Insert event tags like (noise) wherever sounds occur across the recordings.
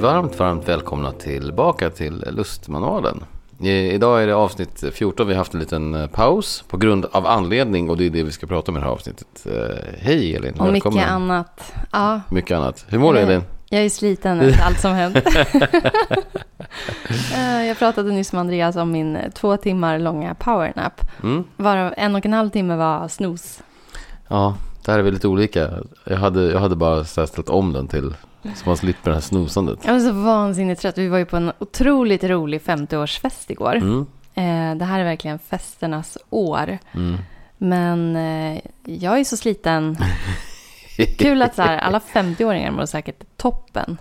Varmt, varmt välkomna tillbaka till Lustmanualen. Idag är det avsnitt 14. Vi har haft en liten eh, paus på grund av anledning och det är det vi ska prata om i det här avsnittet. Eh, Hej Elin, Och välkommen. mycket annat. Ja, Mycket annat. Hur mår du Elin? jag är sliten efter allt som hänt. (laughs) Eh, jag pratade nyss med Andreas om min två timmar långa powernap. Mm? Varav en och en halv timme var snooze. Ja, där är vi lite olika. Jag hade, jag hade bara ställt om den till så man slipper det här snosandet. Jag var så vansinnigt trött. Vi var ju på en otroligt rolig 50-årsfest igår. Mm? Eh, det här är verkligen festernas år. Mm. Men eh, jag är så sliten. (laughs) Kul att så här, alla 50-åringar mår säkert toppen.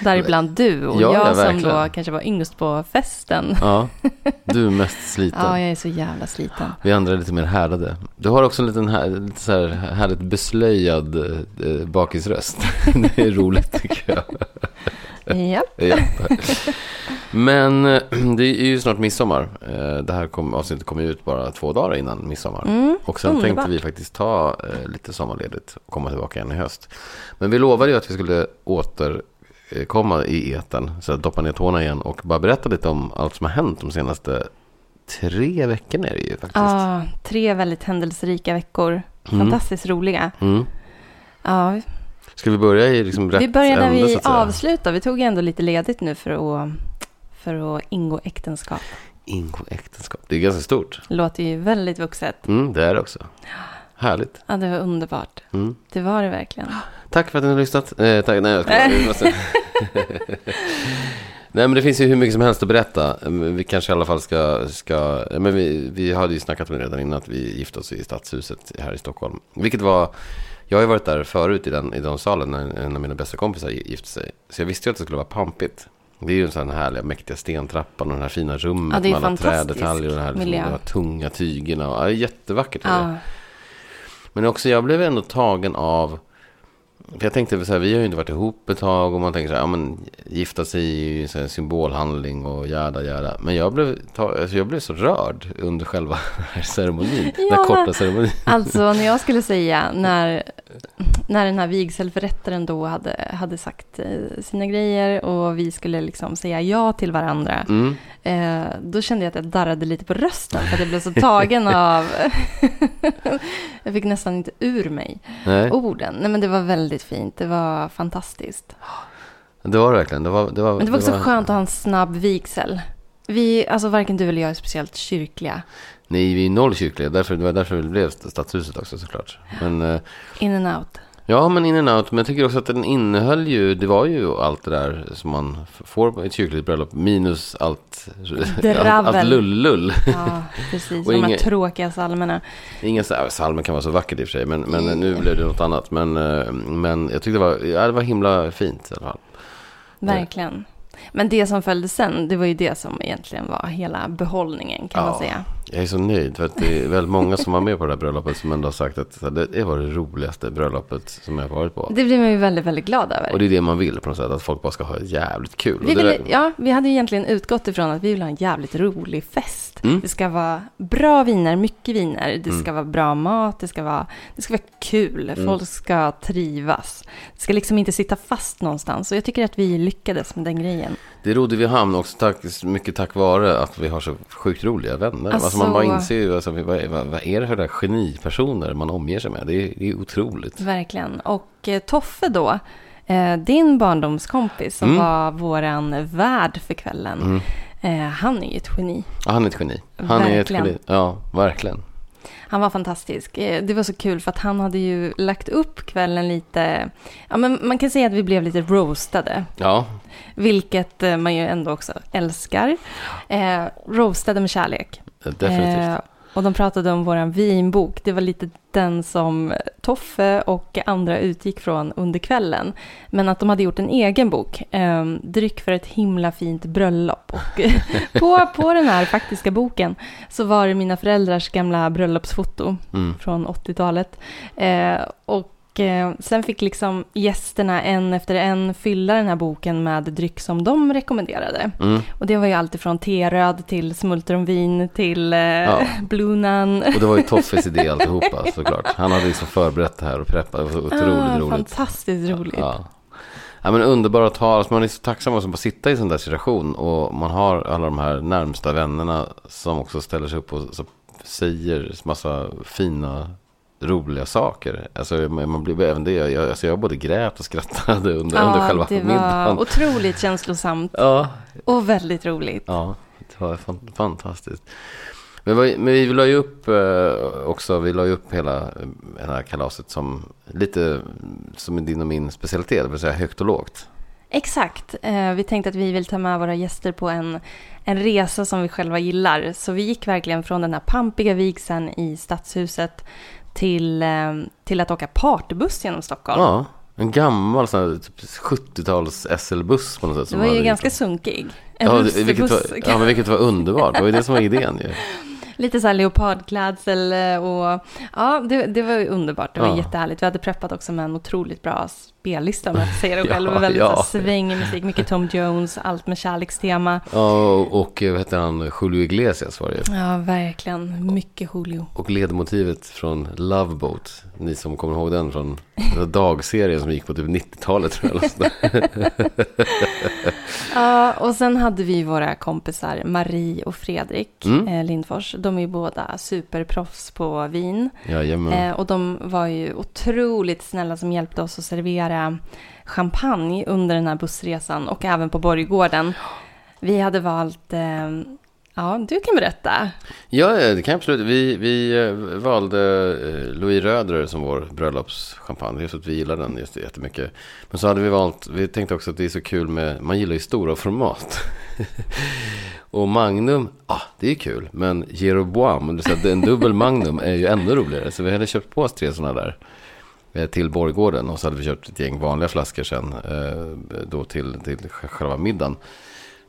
Däribland du och Ja, ja, jag som då kanske var yngst på festen. Ja, (laughs) du är mest sliten. Ja, jag är så jävla sliten. Vi andra är lite mer härdade. Du har också en liten här, lite så här härligt beslöjad eh, bakisröst. (laughs) det är roligt tycker jag. Ja. (laughs) Ja. Men eh, det är ju snart midsommar. Eh, Det här kom, avsnittet kommer ju ut bara två dagar innan midsommar. Mm, Och sen underbart. tänkte vi faktiskt ta eh, lite sommarledigt och komma tillbaka igen i höst. Men vi lovade ju att vi skulle återkomma i eten. Så att doppa ner tårna igen och bara berätta lite om allt som har hänt de senaste tre veckorna är det ju faktiskt. Ja, tre väldigt händelserika veckor. Mm. Fantastiskt roliga. Mm. Ja, Ska vi börja i liksom rätt vi börjar när vi avslutar. Vi tog ändå lite ledigt nu för att, för att ingå äktenskap. Ingå äktenskap. Det är ganska stort. Låter ju väldigt vuxet. Mm, det är det också. Härligt. Ja, det var underbart. Mm. Det var det verkligen. Tack för att ni har lyssnat. Eh, tack, nej, jag måste- (laughs) nej, men det finns ju hur mycket som helst att berätta. Men Vi kanske i alla fall ska... ska men vi, vi hade ju snackat med det redan innan att vi gifte oss i Stadshuset här i Stockholm. Vilket var... Jag har ju varit där förut i den, i den salen när en av mina bästa kompisar gifte sig. Så jag visste ju att det skulle vara pampigt. Det är ju en sån här härliga mäktiga stentrappan och den här fina rummet Ja, det är med alla fantastisk träddetaljer och den här, liksom, de här tunga tygerna. Och, ja, det är jättevackert. är det. Ja, Men också jag blev ändå tagen av för jag tänkte så här, vi har ju inte varit ihop ett tag och man tänker så här, ja men gifta sig är ju så här symbolhandling och jäda jäda. Men jag blev, ta, alltså jag blev så rörd under själva (laughs) den ceremonin, den Ja, här korta ceremonin. (laughs) alltså när jag skulle säga när, när den här vigselförrättaren då hade, hade sagt eh, sina grejer och vi skulle liksom säga ja till varandra. Mm. Eh, då kände jag att jag darrade lite på rösten för att jag blev så tagen (laughs) av... (laughs) jag fick nästan inte ur mig Nej, orden. Nej men det var väldigt fint, det var fantastiskt. det var det verkligen. Det var, det var, Men det var också skönt att ha en snabb vigsel. Vi, alltså varken du eller jag är speciellt kyrkliga. Nej, vi är noll kyrkliga, därför, det var därför det blev stadshuset också såklart. Men, eh, In and out. Ja, men in and out. Men jag tycker också att den innehöll ju, det var ju allt det där som man får på ett kyrkligt bröllop, minus allt, allt, allt lull-lull. Ja, precis. (laughs) Och De här tråkiga så- ja, salmen kan vara så vackert i och för sig, men, men nu blev det något annat. Men, eh, men jag tyckte det var, ja, det var himla fint i alla fall. Verkligen. Men det som följde sen, det var ju det som egentligen var hela behållningen kan man Ja. säga. Jag är så nöjd för att det är väldigt många som var med på det här bröllopet som ändå har sagt att det var det roligaste bröllopet som jag har varit på. Det blev man ju väldigt, väldigt glad över. Och det är det man vill på något sätt, att folk bara ska ha jävligt kul. Vi, ville, ja, vi hade ju egentligen utgått ifrån att vi vill ha en jävligt rolig fest. Mm. Det ska vara bra viner, mycket viner. Det Mm. ska vara bra mat, det ska vara, det ska vara kul. Mm. Folk ska trivas. Det ska liksom inte sitta fast någonstans. Och jag tycker att vi lyckades med den grejen. Det rodde vi hamn också tack, mycket tack vare att vi har så sjukt roliga vänner. Alltså, Alltså- man bara inser ju, alltså, vad, vad, vad är det för där genipersoner man omger sig med? Det är, det är otroligt. Verkligen. Och eh, Toffe då, eh, din barndomskompis som Mm. var våran värd för kvällen. Mm. Eh, han är ju ett geni. Ja, han är ett geni. Han är ett Verkligen. geni. Ja, verkligen. Han var fantastisk. Eh, Det var så kul för att han hade ju lagt upp kvällen lite... Ja, men man kan säga att vi blev lite roastade. Ja, Vilket eh, man ju ändå också älskar. Eh, roastade med kärlek. definitivt. Eh, och de pratade om våran vinbok. Det var lite den som Toffe och andra utgick från under kvällen. Men att de hade gjort en egen bok. Eh, Dryck för ett himla fint bröllop. Och (laughs) på, på den här faktiska boken så var det mina föräldrars gamla bröllopsfoto Mm. från 80-talet. Eh, och eh, sen fick liksom gästerna en efter en fylla den här boken med dryck som de rekommenderade. Mm. Och det var ju allt ifrån teröd till smultronvin till eh, Ja. (laughs) Blue Nun. Och det var ju (laughs) Toffes idé alltihopa såklart. Han hade liksom förberett det här och preppat. Det var så otroligt Ah, roligt. Fantastiskt roligt. Ja. Ja, men underbara tal. Alltså man är så tacksam att bara sitta i en sån där situation. Och man har alla de här närmsta vännerna som också ställer sig upp och säger massa fina, roliga saker. Alltså man blir även det. Jag, alltså jag både grät och skrattade (laughs) under, Ja, under själva det var middagen. otroligt känslosamt Ja, och väldigt roligt. ja, det var fan, fantastiskt. Men, men vi la ju upp eh, också, vi la ju upp hela eh, det här kalaset som lite som din och min specialitet, det vill säga högt och lågt. Exakt. Eh, vi tänkte att vi vill ta med våra gäster på en, en resa som vi själva gillar. Så vi gick verkligen från den här pampiga vigseln i Stadshuset till, eh, till att åka partybuss genom Stockholm. Ja, en gammal sån här, typ 70-tals SL-buss på något sätt. det var ju ganska sunkig. En Ja, vilket var, ja, men vilket var underbart. Det var ju det som var idén ju. (laughs) Lite så här leopardklädsel eh, och ja, det, det var ju underbart. Det var Ja. jättehärligt. Vi hade preppat också med en otroligt bra spellista om jag säga det (laughs) själv. Ja, väldigt ja. så här svängig musik, mycket Tom Jones, allt med kärlekstema. Ja, och, och vad heter han, Julio Iglesias var det. Ja, verkligen. Mycket Julio. Och ledmotivet från Love Boat. Ni som kommer ihåg den från dagserien som gick på typ 90-talet tror jag. (laughs) Ja, och sen hade vi våra kompisar Marie och Fredrik Mm. eh, Lindfors. De är ju båda superproffs på vin. Jajamän. Eh, och de var ju otroligt snälla som hjälpte oss att servera Eh, champagne under den här bussresan och även på Borggården. Vi hade valt, eh, ja du kan berätta. Ja, det kan jag absolut. Vi, vi eh, valde Louis Röder som vår bröllopschampagne. Just att vi gillar den just jättemycket. Men så hade vi valt, vi tänkte också att det är så kul med, man gillar ju stora format. (laughs) Och Magnum, ah, det är kul. Men Jeroboam, det vill säga en dubbel Magnum är ju ännu roligare. Så vi hade köpt på oss tre sådana där till Borggården. Och så hade vi köpt ett gäng vanliga flaskor sen eh, då till, till själva middagen.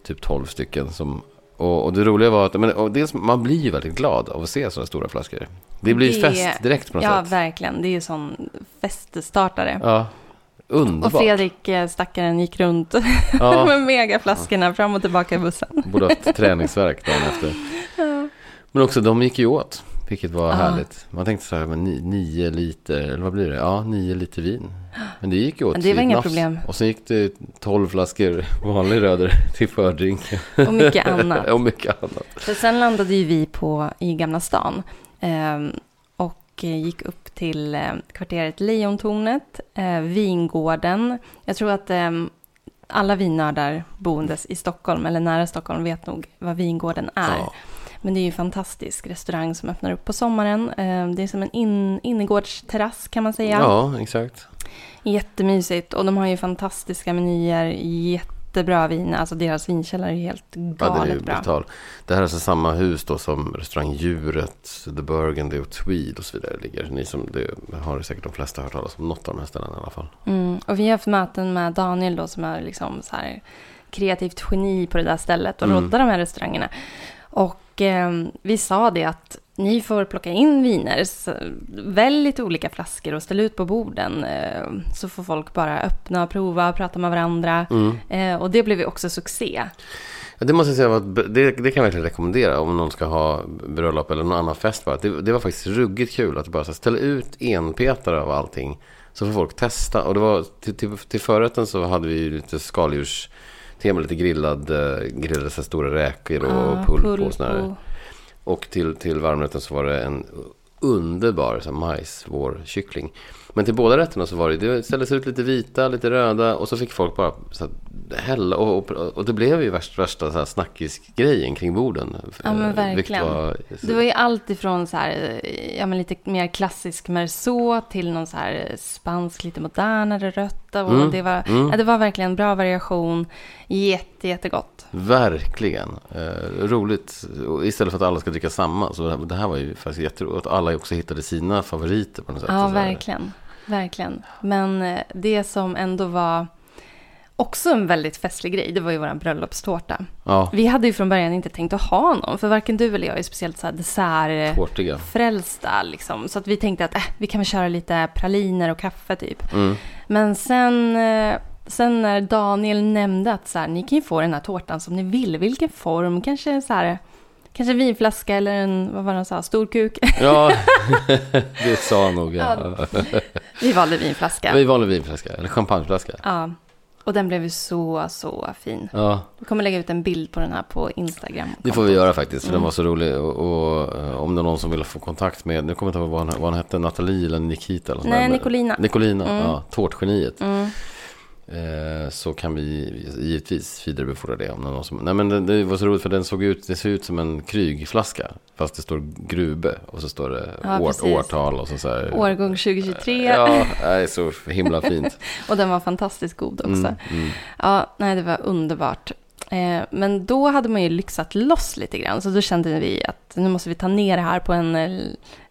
Typ 12 stycken som och, och det roliga var att men, och dels, man blir ju väldigt glad av att se sådana stora flaskor. Det blir Det- fest direkt på något Ja, sätt. verkligen. Det är ju sån feststartare. Ja, och underbart. Fredrik, eh, stackaren, gick runt (laughs) Ja, med megaflaskorna fram och tillbaka i bussen. borde haft träningsverk dagen efter. (laughs) Men också de gick ju åt, vilket var Ja. härligt. Man tänkte så här, men nio liter, eller vad blir det? Ja, nio liter vin. Men det gick ju åt Men det var inga problem. Och sen gick det tolv flaskor vanlig röder (laughs) till fördrink. Och mycket annat. (laughs) och mycket annat. För sen landade ju vi på, i Gamla stan ehm, och eh, gick upp till eh, kvarteret Lejontornet, eh, Vingården. Jag tror att ehm, alla vinnördar boendes i Stockholm eller nära Stockholm vet nog vad Vingården är. Ja. Men det är ju en fantastisk restaurang som öppnar upp på sommaren. Ehm, det är som en in, innergårdsterrass kan man säga. ja, exakt. Jättemysigt och de har ju fantastiska menyer, jättebra vin. Alltså deras vinkällare är helt Ja, det galet är ju bra. brutal. Det här är alltså samma hus då som restaurang Djuret, The Burgundy och Tweed och så vidare ligger. Ni som, det har säkert de flesta hört talas om något av de här ställena i alla fall. Mm. Och vi har haft möten med Daniel då som är liksom så här kreativt geni på det där stället och Mm. roddar de här restaurangerna. Och eh, vi sa det att ni får plocka in viner, välj lite olika flaskor och ställ ut på borden. Eh, så får folk bara öppna och prova och prata med varandra. Mm. Eh, och det blev ju också succé. Ja, det måste jag säga, var ett- det, det kan jag verkligen rekommendera om någon ska ha bröllop eller någon annan fest bara. Det, det var faktiskt ruggigt kul att bara så här, ställa ut enpetare av allting. Så får folk testa. Och det var, till, till, till förrätten så hade vi lite skaldjurstema, lite grillad, eh, grillade så stora räkor och Ja, pulp och sådär. och- till, till varmrätten så var det en underbar så här, majs, vår kyckling. Men till båda rätterna så var det, det ställdes ut lite vita, lite röda och så fick folk bara så här, hälla. Och, och, och det blev ju värsta, värsta så här, snackisgrejen kring borden. Ja, men verkligen. var, Det var ju allt ifrån så här, ja, men lite mer klassisk merceau till någon så här spansk, lite modernare rötta. Och Mm, det, var, mm. ja, det var verkligen bra variation. Jätte, jättegott. Verkligen. Eh, roligt. Istället för att alla ska dricka samma. Så det här- var ju faktiskt jätteroligt. Att alla också hittade sina favoriter på något sätt. Ja, verkligen. Verkligen. Men eh, det som ändå var också en väldigt festlig grej, det var ju vår bröllopstårta. Ja, Vi hade ju från början inte tänkt att ha någon, för varken du eller jag är speciellt så här dessert tårtiga. frälsta liksom. Så att vi tänkte att äh, vi kan väl köra lite praliner och kaffe typ. Mm. Men sen, eh, sen när Daniel nämnde att så här, ni kan ju få den här tårtan som ni vill, vilken form, kanske så här, kanske vinflaska eller en, vad var det han sa, stor kuk. Ja, (laughs) det sa han nog. Ja. Vi valde vinflaska. Vi valde vinflaska, eller champagneflaska. Ja. Och den blev ju så, så fin. Ja, Vi kommer lägga ut en bild på den här på Instagram. det får vi göra faktiskt. För den Mm. var så rolig. Och, och eh, om det är någon som vill få kontakt med, nu kommer jag inte ihåg vad han, vad hette, Nathalie eller Nikita eller Nej, där. Nicolina. Nicolina, Mm. ja, tårtgeniet. Mm. Eh, så kan vi givetvis vidarebefordra det om någon som... Nej men det, det var så roligt för den såg ut, det ser ut som en krygflaska. Fast det står Grube och så står det Ja, år, årtal och så, så här. Årgång 2023. Ja, det är så himla fint. (laughs) Och den var fantastiskt god också. Mm, mm. Ja, nej, det var underbart. Eh, men då hade man ju lyxat loss lite grann, så då kände vi att nu måste vi ta ner det här på en eh,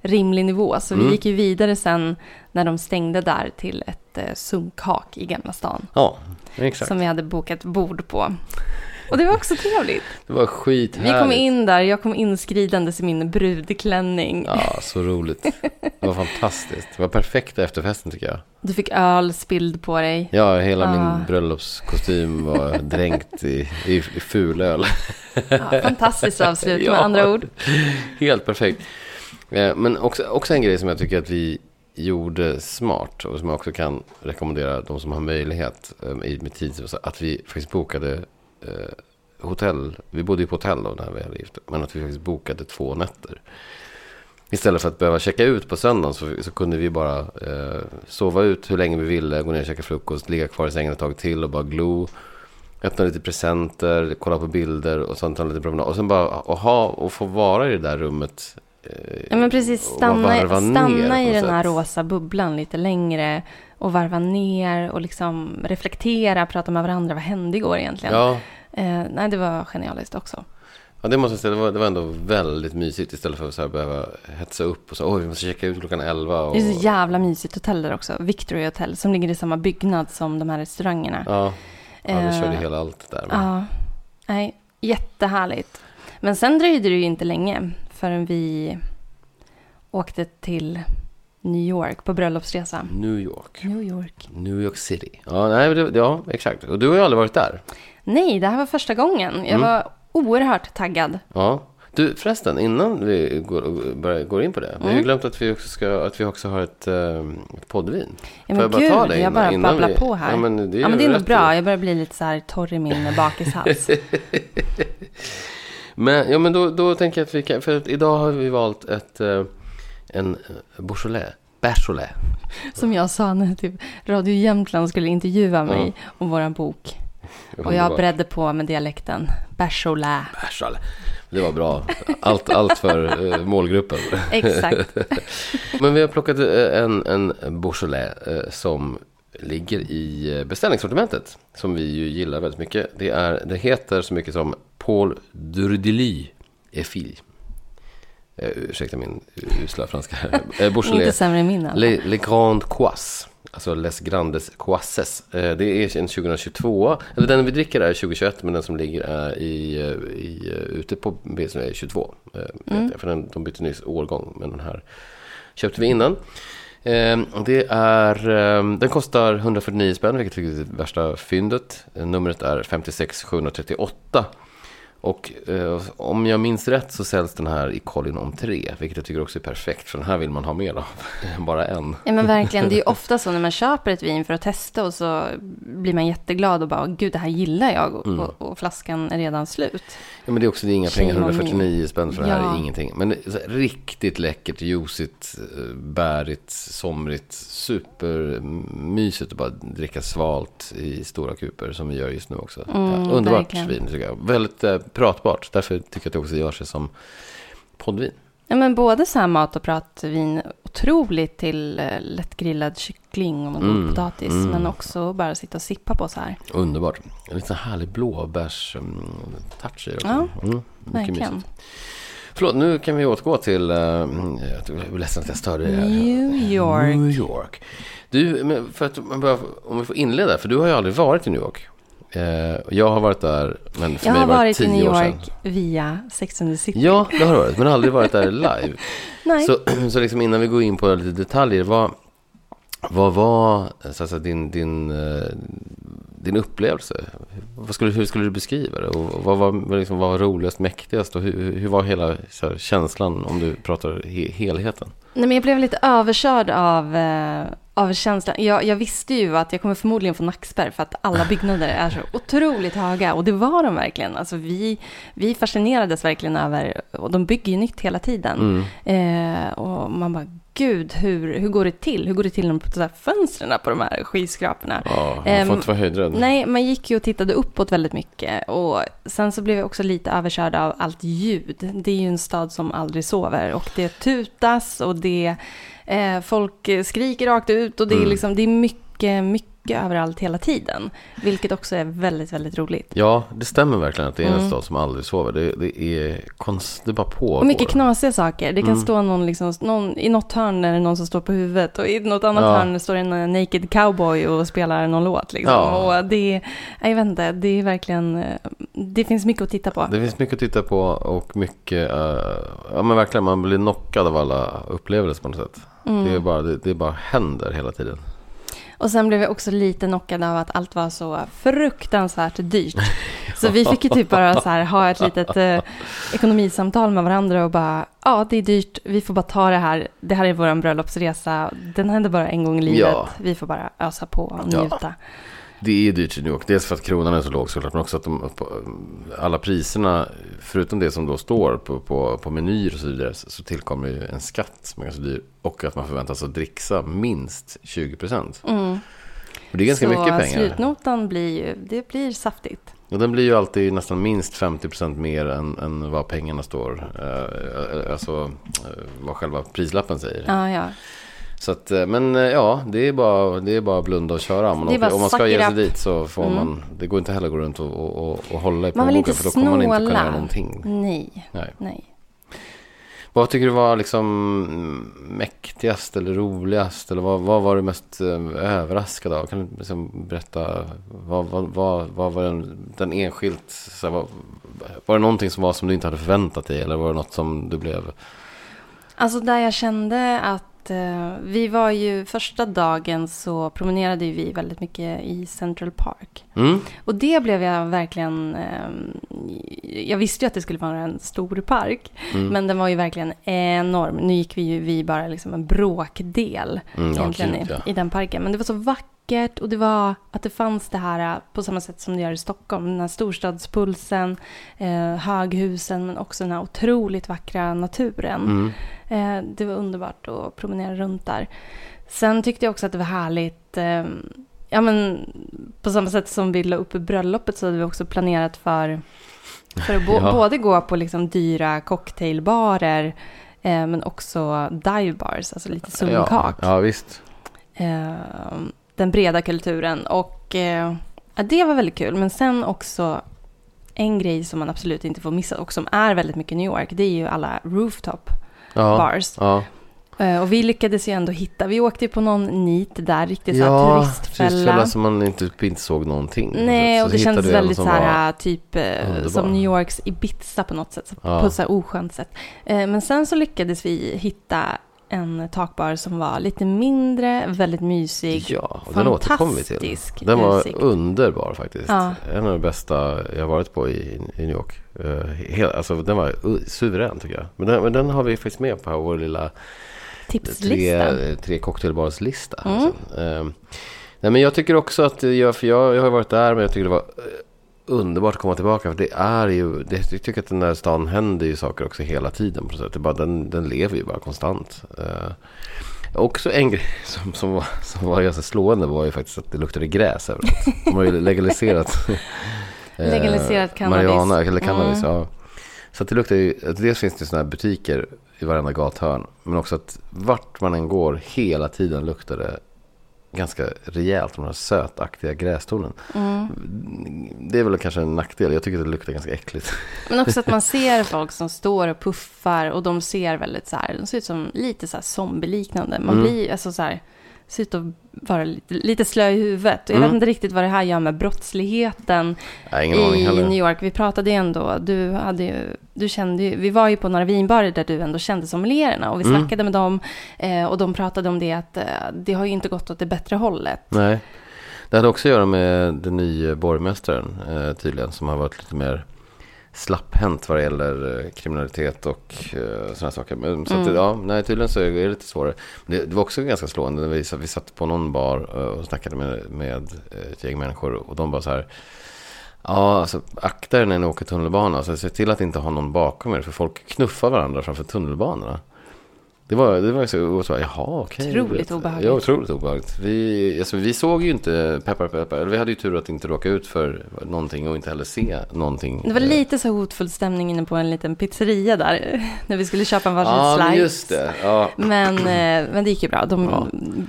rimlig nivå. Så Mm. vi gick ju vidare sen när de stängde där till ett eh, sunkhak i Gamla stan. Ja, exakt. Som vi hade bokat bord på. Och det var också trevligt. Det var skithärligt. Vi kom in där, jag kom inskridandes i min brudklänning. Ja, så roligt. Det var fantastiskt. Det var perfekta efterfesten tycker jag. Du fick öl spilld på dig. Ja, hela Ah. min bröllopskostym var (laughs) dränkt i, i, i fulöl. Ja, fantastiskt avslut med (laughs) Ja. andra ord. Helt perfekt. Eh, Men också, också en grej som jag tycker att vi gjorde smart och som jag också kan rekommendera de som har möjlighet eh, i med tid. Att vi faktiskt bokade eh, hotell. Vi bodde ju på hotell då när vi hade gift Men att vi faktiskt bokade två nätter. Istället för att behöva checka ut på söndagen så, så kunde vi bara eh, sova ut hur länge vi ville, gå ner och käka frukost, ligga kvar i sängen ett tag till och bara glo. Öppna lite presenter, kolla på bilder och sen ta en liten promenad. Och sen bara och ha och få vara i det där rummet eh, Ja, men precis. Stanna, stanna i den här rosa bubblan lite längre och varva ner och liksom reflektera, prata med varandra. Vad hände igår egentligen? Ja, Eh, nej, det var genialiskt också. ja, det måste jag säga. Det var, det var ändå väldigt mysigt istället för att så behöva hetsa upp och så. Oj, vi måste checka ut klockan 11. Och, Det är så jävla mysigt hotell där också. Victory Hotel, som ligger i samma byggnad som de här restaurangerna. ja, ja, vi körde Eh, hela allt där. Men, Ja, nej, jättehärligt. Men sen dröjde det ju inte länge förrän vi åkte till New York på bröllopsresa. New York. New York. New York City. Ja, nej, ja, exakt. Och du har ju aldrig varit där. Nej, det här var första gången. Jag Mm. var oerhört taggad. Ja. Du, förresten, innan vi går, går in på det. Vi har ju Mm. glömt att vi också, ska, att vi också har ett, eh, ett poddvin. Ja, Får men jag bara gud, ta det jag bara innan babblar vi- på här. Ja, men det är ja, men det är nog bra. Jag börjar bli lite så här torr i min bakishals. (laughs) Men, ja, men då, då tänker jag att vi kan... För att idag har vi valt ett, eh, en eh, Beaujolais. Beaujolais. Som jag sa när typ Radio Jämtland skulle intervjua mig Ja. om våran bok. Och jag bredde på med dialekten. Beaujolais. Beaujolais. Det var bra. Allt, allt för eh, målgruppen. Exakt. (laughs) Men vi har plockat en, en Beaujolais som ligger i beställningssortimentet. Som vi ju gillar väldigt mycket. Det, är, det heter så mycket som Paul Durdely Effil. Eh, ursäkta min usla franska. (laughs) Eh, Inte sämre än min. Les, Les Grandes Coisses. Alltså Les Grandes Coisses. Eh, Det är en 2022. Eller den vi dricker är 2021. Men den som ligger är i, i, ute på BSN är 22. eh, Mm. För den, de bytte nyss årgång. Men den här köpte vi innan. Eh, Det är, eh, den kostar 149 spänn, vilket är det värsta fyndet. Numret är 56738. Och eh, om jag minns rätt så säljs den här i Colin om tre, vilket jag tycker också är perfekt. För den här vill man ha mer av, (laughs) bara en. Ja men verkligen, det är ju ofta så när man köper ett vin för att testa och så blir man jätteglad och bara, gud det här gillar jag och, Mm. och, och flaskan är redan slut. Ja, men det är också det är inga pengar, Shame on me. 149 spänn för det här Ja. är ingenting. Men så riktigt läckert, juicigt, eh, bärigt, somrigt, supermysigt att bara dricka svalt i stora kuper som vi gör just nu också. Mm, ja, underbart verkligen. vin tycker jag. Väldigt eh, pratbart, därför tycker jag att det också gör sig som poddvin. Ja men både så här mat och pratvin, otroligt till eh, lättgrillad kyckling och god Mm, potatis. mm. Men också bara sitta och sippa på så här. Underbart. En liten härlig blåbärs-touch i det. Ja, mm, mycket Verkligen. mysigt. Förlåt, nu kan vi återgå till... Uh, jag är ledsen att jag störde dig. New York. New York. Du, för att om vi får inleda, för du har ju aldrig varit i New York. Eh, jag har varit där, men för Jag mig har var det varit i tio New år sedan. York via Sex and the City. Ja, det har du varit, men aldrig varit där (laughs) live. Nej. Så, (clears throat) så liksom innan vi går in på lite detaljer, vad, vad var så att säga, din, din, eh, din upplevelse. Skulle, hur skulle du beskriva det? Och vad var, liksom, vad var roligast, mäktigast? Och hur, hur var hela här, känslan om du pratar he, helheten? Nej, men jag blev lite överkörd av, eh, av känslan. Jag, jag visste ju att jag kommer förmodligen få nackspärr för att alla (laughs) byggnader är så otroligt höga. Och det var de verkligen. Alltså vi, vi fascinerades verkligen över, och de bygger ju nytt hela tiden. Eh, och man bara, gud, hur, hur går det till? Hur går det till när de fönstren på de här skyskraporna? Ja, man Ehm, får inte vara höjdrädd. Nej, man gick ju och tittade uppåt väldigt mycket. Och sen så blev jag också lite överkörd av allt ljud. Det är ju en stad som aldrig sover. Och det tutas och det... Eh, folk skriker rakt ut och det är, Mm. liksom, det är mycket, mycket överallt hela tiden. Vilket också är väldigt, väldigt roligt. Ja, det stämmer verkligen att det är en Mm. stad som aldrig sover. Det, det är konst, det bara pågår. Och mycket knasiga saker. Det kan Mm. stå någon, liksom, någon, i något hörn är det någon som står på huvudet och i något annat Ja. hörn står en eh, naked cowboy och spelar någon låt. Liksom. Ja. Och det, jag vet inte, det är verkligen, eh, det finns mycket att titta på. Det finns mycket att titta på och mycket, eh, ja men verkligen man blir knockad av alla upplevelser på något sätt. Mm. Det, är bara, det, det bara händer hela tiden. Och sen blev jag också lite knockad av att allt var så fruktansvärt dyrt. Så vi fick ju typ bara så här ha ett litet eh, ekonomisamtal med varandra och bara, ja det är dyrt, vi får bara ta det här. Det här är vår bröllopsresa, den händer bara en gång i livet. Ja. Vi får bara ösa på och Ja. Det är dyrt i New York. Dels för att kronan är så låg såklart. Men också att de, alla priserna, förutom det som då står på, på, på menyer och så vidare. Så, så tillkommer ju en skatt som är ganska dyr. Och att man förväntas att dricksa minst 20 procent. Mm. Och det är ganska så mycket pengar. slutnotan blir ju, det blir saftigt. Och den blir ju alltid nästan minst 50 procent mer än, än vad pengarna står. Eh, alltså eh, vad själva prislappen säger. Ja, ja. Så att, eh, men eh, ja, det är bara, det är bara att blunda och köra. Man, åker, om man ska ge sig up. dit så får Mm. man, det går inte heller att gå runt och, och, och, och hålla i plånboken. För då kommer man inte kunna göra någonting. Nej, Nej. nej. Vad tycker du var liksom mäktigast eller roligast? Eller vad, vad var du mest eh, överraskad av? Kan du liksom berätta? Vad, vad, vad, vad var den, den enskilt? Så här, vad, var det någonting som var som du inte hade förväntat dig? Eller var det något som du blev? Alltså där jag kände att eh, vi var ju första dagen så promenerade vi väldigt mycket i Central Park. Mm? Och det blev jag verkligen... Eh, jag visste ju att det skulle vara en stor park. Mm. Men den var ju verkligen enorm. Nu gick vi ju vi bara liksom en bråkdel Mm, ja, egentligen gud, i, ja. i den parken. Men det var så vackert och det var att det fanns det här eh, på samma sätt som det gör i Stockholm. Den här storstadspulsen, eh, höghusen men också den här otroligt vackra naturen. Mm. Eh, det var underbart att promenera runt där. Sen tyckte jag också att det var härligt. Eh, ja, men på samma sätt som vi la upp bröllopet så hade vi också planerat för, för att (laughs) Ja. både gå på liksom dyra cocktailbarer eh, men också dive bars, alltså lite Ja, sunkak. ja, visst. Eh, den breda kulturen. Och eh, ja, det var väldigt kul. Men sen också en grej som man absolut inte får missa och som är väldigt mycket New York, det är ju alla rooftop Ja, bars. ja. Eh, Och vi lyckades ju ändå hitta, vi åkte ju på någon nit där, riktigt så här ja turistfälla. turistfälla som man inte, inte såg någonting. Nej, Så- och det kändes väldigt så här, typ eh, underbar. som New Yorks Ibiza på något sätt, Ja. på ett så här oskönt sätt. Eh, Men sen så lyckades vi hitta en takbar som var lite mindre, väldigt mysig. Ja, och den återkommer vi till. Den var utsikt. underbar faktiskt. Ja. En av de bästa jag har varit på i, i New York. Uh, hel, alltså, den var uh, suverän tycker jag. Men den, men den har vi faktiskt med på vår lilla tre, Tipslista. tre cocktailbarslista. Mm. Alltså. Ehm, nej, men jag tycker också att, jag, för jag, jag har varit där men jag tycker det var eh, underbart att komma tillbaka. För det är ju, det, jag tycker att den där stan händer ju saker också hela tiden på sätt. Det bara, den, den lever ju bara konstant. Uh, också en grej (laughs) som, som, var, som var ganska slående var ju faktiskt att det luktade gräs överallt. De har ju (laughs) (laughs) legaliserat eh, Legaliserat cannabis. Marijuana, eller cannabis, Mm. ja. Så att det luktar ju, dels finns det sådana här butiker i varenda gathörn. Men också att vart man än går hela tiden luktar det ganska rejält. De här sötaktiga grästonen. Mm. Det är väl kanske en nackdel. Jag tycker att det luktar ganska äckligt. Men också att man (laughs) ser folk som står och puffar och de ser väldigt så här, de ser ut som lite så här zombieliknande. Man Mm. blir alltså så här, ser ut att vara lite, lite slö i huvudet. Jag Mm. vet inte riktigt vad det här gör med brottsligheten i. New York. Vi pratade ju ändå, du hade ju, du kände ju, vi var ju på några vinbarer där du ändå kände sommeliererna och vi Mm. snackade med dem eh, och de pratade om det att eh, det har ju inte gått åt det bättre hållet. Nej. Det hade också att göra med den nya borgmästaren eh, tydligen. Som har varit lite mer slapphänt vad det gäller eh, kriminalitet och eh, sådana saker. Men, så att, Mm. ja, nej, tydligen så är det lite svårare. Det, det var också ganska slående när vi, satt- vi satt på någon bar eh, och snackade med, med ett gäng människor. Och de bara så här. Ja, alltså akta er när ni åker tunnelbana. Alltså, se till att inte ha någon bakom er. För folk knuffar varandra framför tunnelbanorna. Det var, det var så, så bara, jaha okej. Otroligt obehagligt. Ja, otroligt obehagligt. Vi, alltså, vi såg ju inte peppar peppar. Vi hade ju tur att inte råka ut för någonting och inte heller se någonting. Det var Eh, lite så hotfull stämning inne på en liten pizzeria där. (laughs) När vi skulle köpa en varsin Ja, slice. just det. Ja, Men, eh, men det gick ju bra. De, Ja.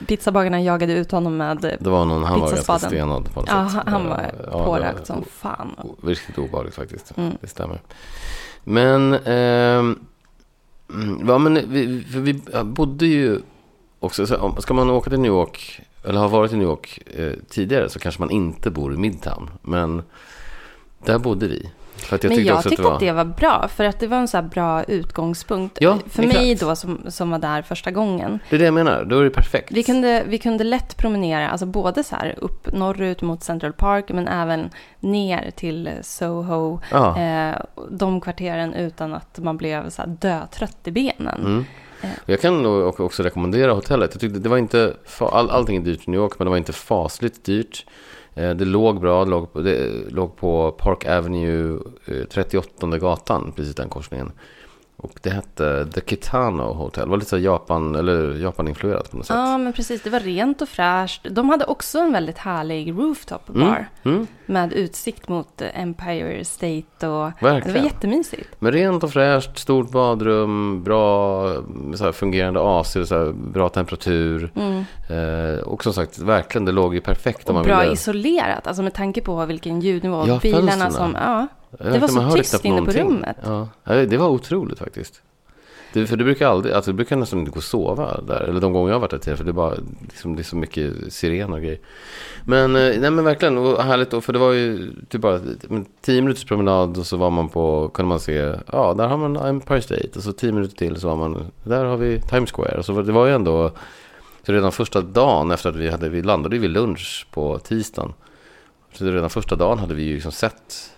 Pizzabagarna jagade ut honom med... det var någon, han var ganska stenad på något Ja, sätt. han var Ja, pårökt som fan. Riktigt obehagligt faktiskt. Mm. Det stämmer. Men, ehm, mm, ja, men vi, för vi bodde ju också, så ska man åka till New York, eller har varit i New York eh, tidigare så kanske man inte bor i Midtown. Men där bodde vi. Jag men jag tyckte att att det det var... var bra, för att det var en så här bra utgångspunkt. Ja, för exakt. mig då, som, som var där första gången. Det är det jag menar, då är det perfekt. Vi kunde, vi kunde lätt promenera, alltså både så här upp norrut mot Central Park, men även ner till Soho, Ja. eh, de kvarteren utan att man blev så här dötrött i benen. Mm. Eh. Jag kan nog också rekommendera hotellet. Jag tyckte det var inte, all, allting är dyrt i New York, men det var inte fasligt dyrt. Eh, det låg bra, det låg på, det låg på Park Avenue, eh, 38 gatan, precis den korsningen. Och det hette The Kitano Hotel. Det var lite så Japan, eller Japan-influerat på något sätt. Ja, men precis. Det var rent och fräscht. De hade också en väldigt härlig rooftop bar Mm, mm, med utsikt mot eh, Empire State och det verkligen. var jättemysigt. Men rent och fräscht, stort badrum, bra här, fungerande AC, så här, bra temperatur. Mm. Eh, och som sagt, verkligen, det låg ju perfekt om Och man bra ville. isolerat, alltså med tanke på vilken ljudnivå. Ja, bilarna fönstren. som, ja. Jag var så tyst inne på rummet. Ja, det var otroligt faktiskt. Det, för det brukar aldrig, alltså det brukar nästan inte gå att sova där. Eller de gånger jag har varit där tidigare. För det är bara, liksom, det är så mycket sirener och grejer. Men, eh, nej men verkligen, och härligt då. För det var ju typ bara tio minuters promenad och så var man på, kunde man se, ja där har man Empire State. Och så tio minuter till så var man, där har vi Times Square. Och så var, det var ju ändå, så redan första dagen efter att vi hade, vi landade vid lunch på tisdagen. Så redan första dagen hade vi ju liksom sett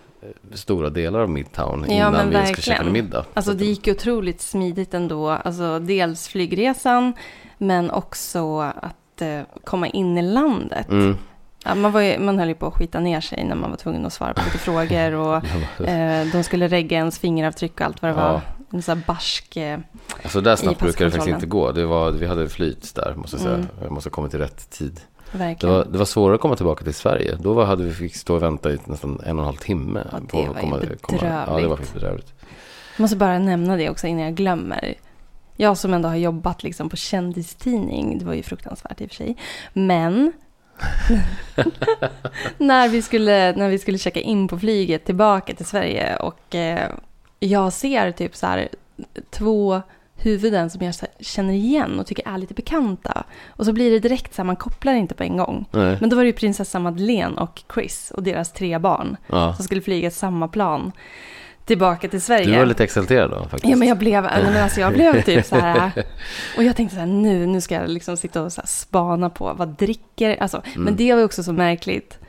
stora delar av Midtown Ja, innan vi ens skulle verkligen. käka middag. Alltså Så det gick otroligt smidigt ändå. Alltså dels flygresan, men också att eh, komma in i landet. Mm. Ja, man, var ju, man höll ju på att skita ner sig när man var tvungen att svara på lite frågor. Och (laughs) eh, de skulle regga ens fingeravtryck och allt vad det Ja. var. En sån här barsk... Eh, Alltså där snabbt brukar det faktiskt inte gå. Det var, vi hade flyt där måste jag säga. Mm. Jag måste ha kommit i rätt tid. Det var, det var svårare att komma tillbaka till Sverige. Då var, hade vi fick stå och vänta i nästan en och en halv timme. Ja, det på var komma, komma. Ja, det var bedrövligt. bedrövligt. Jag måste bara nämna det också innan jag glömmer. Jag som ändå har jobbat liksom på kändistidning, det var ju fruktansvärt i och för sig. Men (laughs) när, vi skulle, när vi skulle checka in på flyget tillbaka till Sverige och eh, jag ser typ så här två huvuden som jag känner igen och tycker är lite bekanta. Och så blir det direkt så här, man kopplar inte på en gång. Nej. Men då var det ju prinsessa Madeleine och Chris och deras tre barn Ja. som skulle flyga samma plan tillbaka till Sverige. Du var lite exalterad då faktiskt. Ja, men jag blev, men alltså, jag blev typ så här. (laughs) Och jag tänkte så här, nu, nu ska jag liksom sitta och så här spana på vad dricker. Alltså, Mm. Men det var också så märkligt.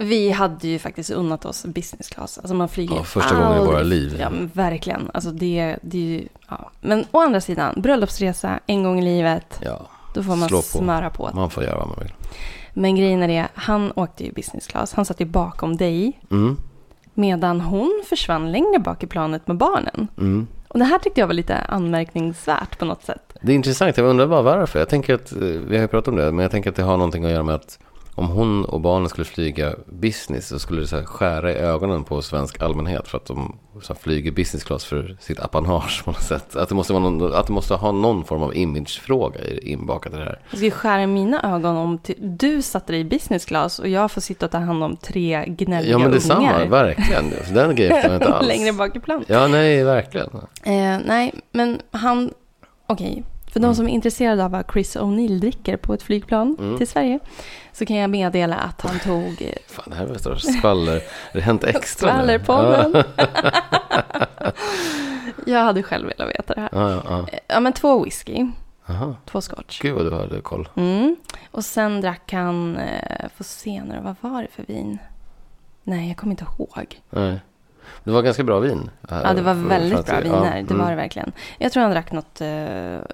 Vi hade ju faktiskt unnat oss business class. Alltså man flyger Ja, första gången i aldrig- våra liv. Ja, men verkligen. Alltså det, det är ju, ja. Men å andra sidan, bröllopsresa en gång i livet. Ja, Då får man Slå på. smöra på. man får göra vad man vill. Men grejen är det, han åkte ju business class. Han satt ju bakom dig. Mm. Medan hon försvann längre bak i planet med barnen. Mm. Och det här tyckte jag var lite anmärkningsvärt på något sätt. Det är intressant, jag undrar bara varför. Jag tänker att, eh, vi har ju pratat om det, men jag tänker att det har någonting att göra med att om hon och barnen skulle flyga business så skulle det så skära i ögonen på svensk allmänhet för att de så flyger business class för sitt apanage på något sätt. Att det måste, vara någon, att det måste ha någon form av imagefråga inbakat i det här. Jag skulle skära i mina ögon om du satte dig i business class och jag får sitta och ta hand om tre gnälliga Ja men detsamma, ungar. verkligen. Så den grejen förstår jag inte (laughs) alls. Längre bak i plan. Ja, nej, verkligen. Eh, nej, men han... Okej, för de Mm. som är intresserade av vad Chris O'Neill dricker på ett flygplan Mm. till Sverige så kan jag meddela att han tog eh, (laughs) Fan, det här var skvaller. Det har hänt (laughs) extra nu. Skvallerpodden. (laughs) Jag hade själv velat veta det här. Ja, ja, ja. Eh, Ja, men två whisky. Aha. Två scotch. Gud vad du hade koll. Mm. Och sen drack han, eh, får se nu, vad var det för vin? Nej, jag kommer inte ihåg. Nej. Det var ganska bra vin. Ja, det var för- väldigt bra ja, viner. Det mm. var det verkligen. Jag tror han drack något, eh,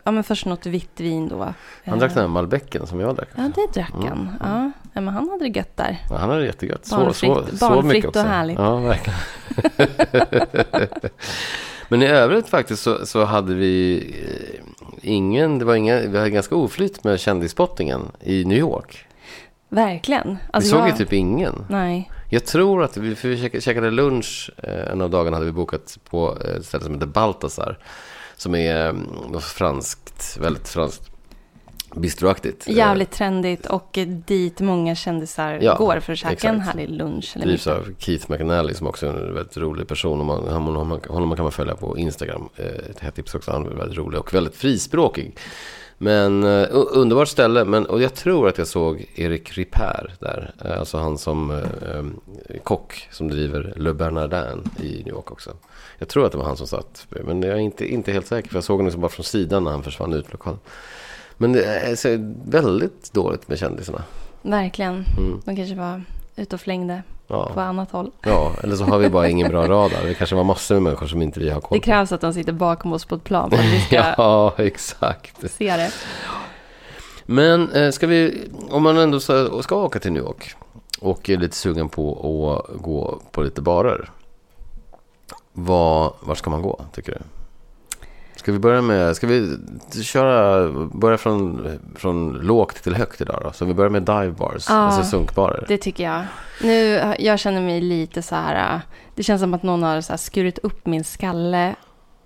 ja men först något vitt vin då. Han drack den här Malbecken som jag drack. Ja, det drack Mm, han. Ja, ja, men han hade det gött där. Ja, han hade det jättegött. Så, Barnfritt- så, så barnfritt och härligt. Ja, verkligen. (laughs) Men i övrigt faktiskt så, så hade vi eh, ingen, det var inga, vi hade ganska oflyt med kändisspottingen i New York. Verkligen. vi Alltså, såg jag, ju typ ingen. Nej. Jag tror att vi, för vi käkade, lunch, eh, en av dagarna hade vi bokat på ett ställe som heter Baltasar. Som är mm, franskt, väldigt franskt, bistroaktigt. Eh, Jävligt trendigt och eh, dit många kändisar Ja, går för att käka en exakt. härlig lunch. Eller middag. av Keith McNally som också är en väldigt rolig person. Och man, honom, honom, kan man följa på Instagram. Eh, Ett hett tips också. Han är väldigt rolig och väldigt frispråkig. Men eh, u- underbart ställe. Men, och jag tror att jag såg Erik Ripper där. Eh, alltså han som eh, kock som driver Le Bernardin i New York också. Jag tror att det var han som satt. Men jag är inte, inte helt säker. För jag såg honom liksom bara från sidan när han försvann ut lokalen. Men det är väldigt dåligt med kändisarna. Verkligen. Mm. De kanske var ute och flängde Ja. på annat håll. Ja, eller så har vi bara ingen bra (laughs) radar. Det kanske var massor med människor som inte vi har koll Det på. krävs att de sitter bakom oss på ett plan för att vi ska (laughs) Ja, exakt. se det. Men eh, ska vi, om man ändå ska, ska åka till New York och är lite sugen på att gå på lite barer. Var, var ska man gå, tycker du? Ska vi börja med, ska vi köra, börja från, från lågt till högt idag då? Så vi börjar med dive bars, Ja. alltså sunkbarer. Det tycker jag. Nu, jag känner mig lite så här, det känns som att någon har så skurit upp min skalle,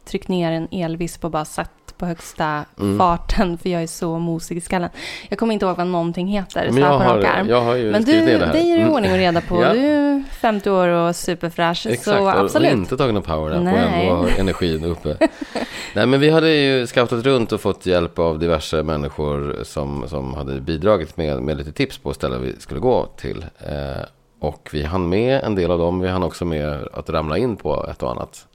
tryckt ner en elvisp och bara satt på högsta Mm. farten, för jag är så mosig i skallen. Jag kommer inte ihåg vad någonting heter, Men jag på har, jag har ju Men du, ner det här. det är ju Mm. ordning och reda på. (laughs) Ja. Du är 50 år och superfräsch, Exakt, så absolut. och inte tagit någon power och Nej. ändå har energin uppe. (laughs) Nej, men vi hade ju scoutat runt och fått hjälp av diverse människor som, som hade bidragit med, med lite tips på ställen vi skulle gå till. Eh, och vi hann med en del av dem. Vi hann också med att ramla in på ett och annat.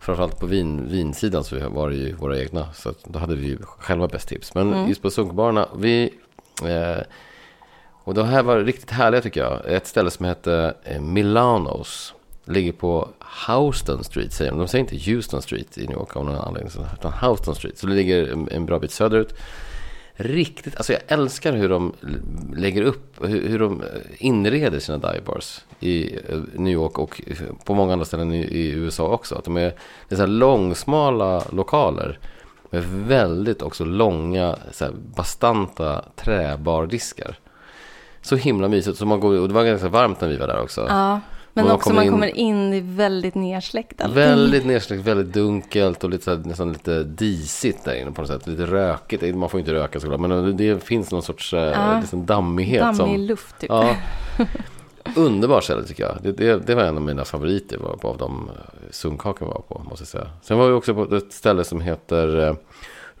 Framförallt på vin, vinsidan så var det ju våra egna. Så då hade vi ju själva bäst tips. Men Mm. just på sunkbarerna, vi... Eh, och de här var riktigt härliga tycker jag. Ett ställe som hette eh, Milanos. Ligger på Houston Street säger de. De säger inte Houston Street i New York av någon anledning. Utan Houston Street. Så det ligger en, en bra bit söderut. Riktigt, alltså jag älskar hur de lägger upp, hur, hur de inreder sina divebars i eh, New York och på många andra ställen i, i USA också. Att de är, det är så här långsmala lokaler med väldigt också långa, så här bastanta träbardiskar. Så himla mysigt. Så man går, och det var ganska varmt när vi var där också. Ja, men Man också kommer man in- kommer in i väldigt nersläckt allting. Väldigt nedsläckt, väldigt dunkelt och lite, så här, nästan lite disigt där inne på något sätt. Lite rökigt. Man får inte röka såklart. Men det finns någon sorts eh, Ja. liksom dammighet. Dammig som, luft typ. Ja. (laughs) Underbart ställe tycker jag. Det, det, det var en av mina favoriter var på, av de eh, sunkhaken var på, måste jag säga. Sen var vi också på ett ställe som heter eh,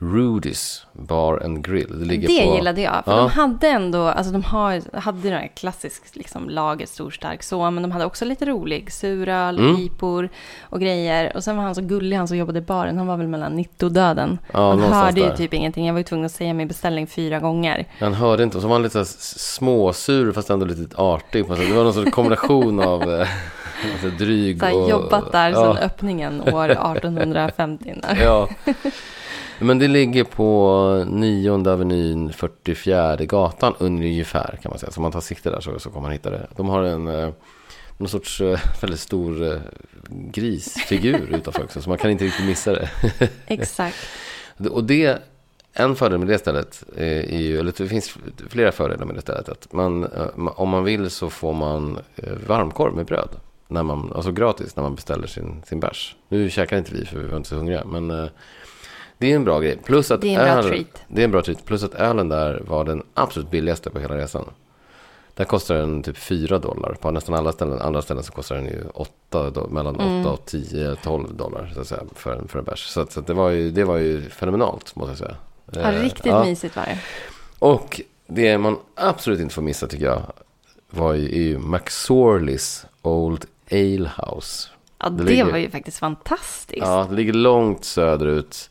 Rudy's Bar and Grill. Det ligger det på... gillade jag. För Ja. de hade ändå, alltså de har, hade det här klassiskt liksom, lager, stor, stark så, men de hade också lite rolig. Suröl, Mm. IPor och grejer. Och sen var han så gullig, han som jobbade i baren. Han var väl mellan 90 och döden. Ja, någonstans hörde ju typ ingenting. Jag var ju tvungen att säga min beställning fyra gånger. Han hörde inte. Och så var han lite småsur fast ändå lite artig. på något sätt. Det var någon sorts kombination av eh, (laughs) alltså dryg och... jobbat där ja. sedan öppningen år (laughs) 1850. Där. Ja. Men det ligger på 9 Avenyn 44 gatan ungefär kan man säga. Så om man tar sikte där så, så kommer man hitta det. De har en eh, någon sorts eh, väldigt stor eh, grisfigur utanför också. Så man kan inte riktigt missa det. (laughs) Exakt. Och det, en fördel med det stället är ju, eller det finns flera fördelar med det stället. Att man, ma- om man vill så får man varmkorv med bröd. När man, alltså gratis när man beställer sin, sin bärs. Nu käkar inte vi för vi var inte så hungriga. Men det är en bra grej. Plus att Det är en bra öl- treat. Det är en bra treat. Plus att ölen där var den absolut billigaste på hela resan. Där kostar den typ 4 dollar. På nästan alla ställen, andra ställen så kostar den ju 8, do- mellan 8 Mm. och 10, 12 dollar så att säga, för, en- för en bärs. Så, att, så att det, var ju, det var ju fenomenalt måste jag säga. Ja, Eh, riktigt ja. mysigt var det. Och det man absolut inte får missa tycker jag var ju, är ju McSorleys Old Ale House. Ja, Det det, ligger- var ju faktiskt fantastiskt. Ja, det ligger långt söderut.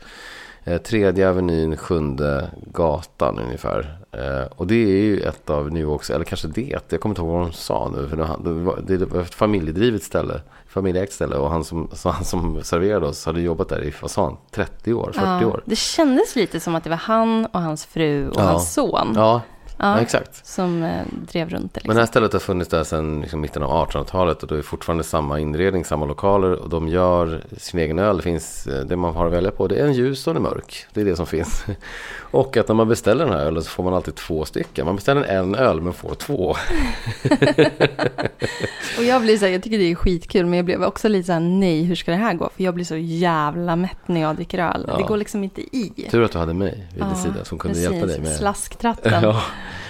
Eh, tredje Avenyn, sjunde gatan ungefär. Eh, och det är ju ett av New Yorks, eller kanske det, jag kommer inte ihåg vad de sa nu. För det, var, det var ett familjedrivet ställe, familjeägt ställe. Och han som, han som serverade oss hade jobbat där i, vad sa han, 30 år, 40 Ja, år. det kändes lite som att det var han och hans fru och Ja. hans son Ja, Ja. exakt. som eh, drev runt det. Men Liksom. det här stället har funnits där sedan liksom mitten av 1800-talet och det är fortfarande samma inredning, samma lokaler och de gör sin egen öl. Det finns eh, det man har att välja på. Det är en ljus och en mörk. Det är det som finns. (laughs) Och att när man beställer den här ölen så får man alltid två stycken. Man beställer en öl men får två. (laughs) Och jag blir så här, jag tycker det är skitkul, men jag blev också lite så här, nej, hur ska det här gå? För jag blir så jävla mätt när jag dricker öl. Ja. Det går liksom inte i. Tur att du hade mig vid din Ja, sida som kunde Precis, hjälpa dig med Slasktratten. (laughs) Ja.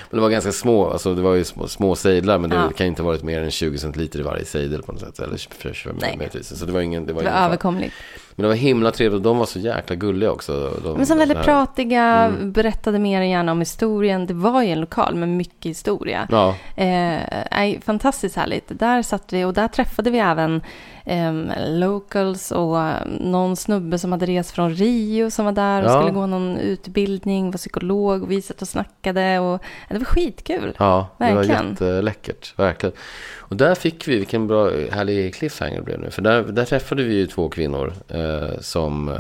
Men det var ganska små, alltså det var ju små, små sejdlar men det Ja. kan inte ha varit mer än 20 centiliter i varje sejdel på något sätt. Eller 25 Nej. möjligtvis. Så det var ingen, det var Det var överkomligt. Men det var himla trevligt och de var så jäkla gulliga också. De, Men som väldigt pratiga, Mm. berättade mer än gärna om historien. Det var ju en lokal med mycket historia. Ja, Eh, fantastiskt härligt. Där satt vi och där träffade vi även ehm, locals och eh, någon snubbe som hade rest från Rio som var där och Ja. skulle gå någon utbildning, var psykolog och vi satt och snackade och det var skitkul. Ja, det var jätteläckert. Verkligen. Och där fick vi, vilken bra, härlig cliffhanger det blev nu. För där, där träffade vi ju två kvinnor eh, som, eh,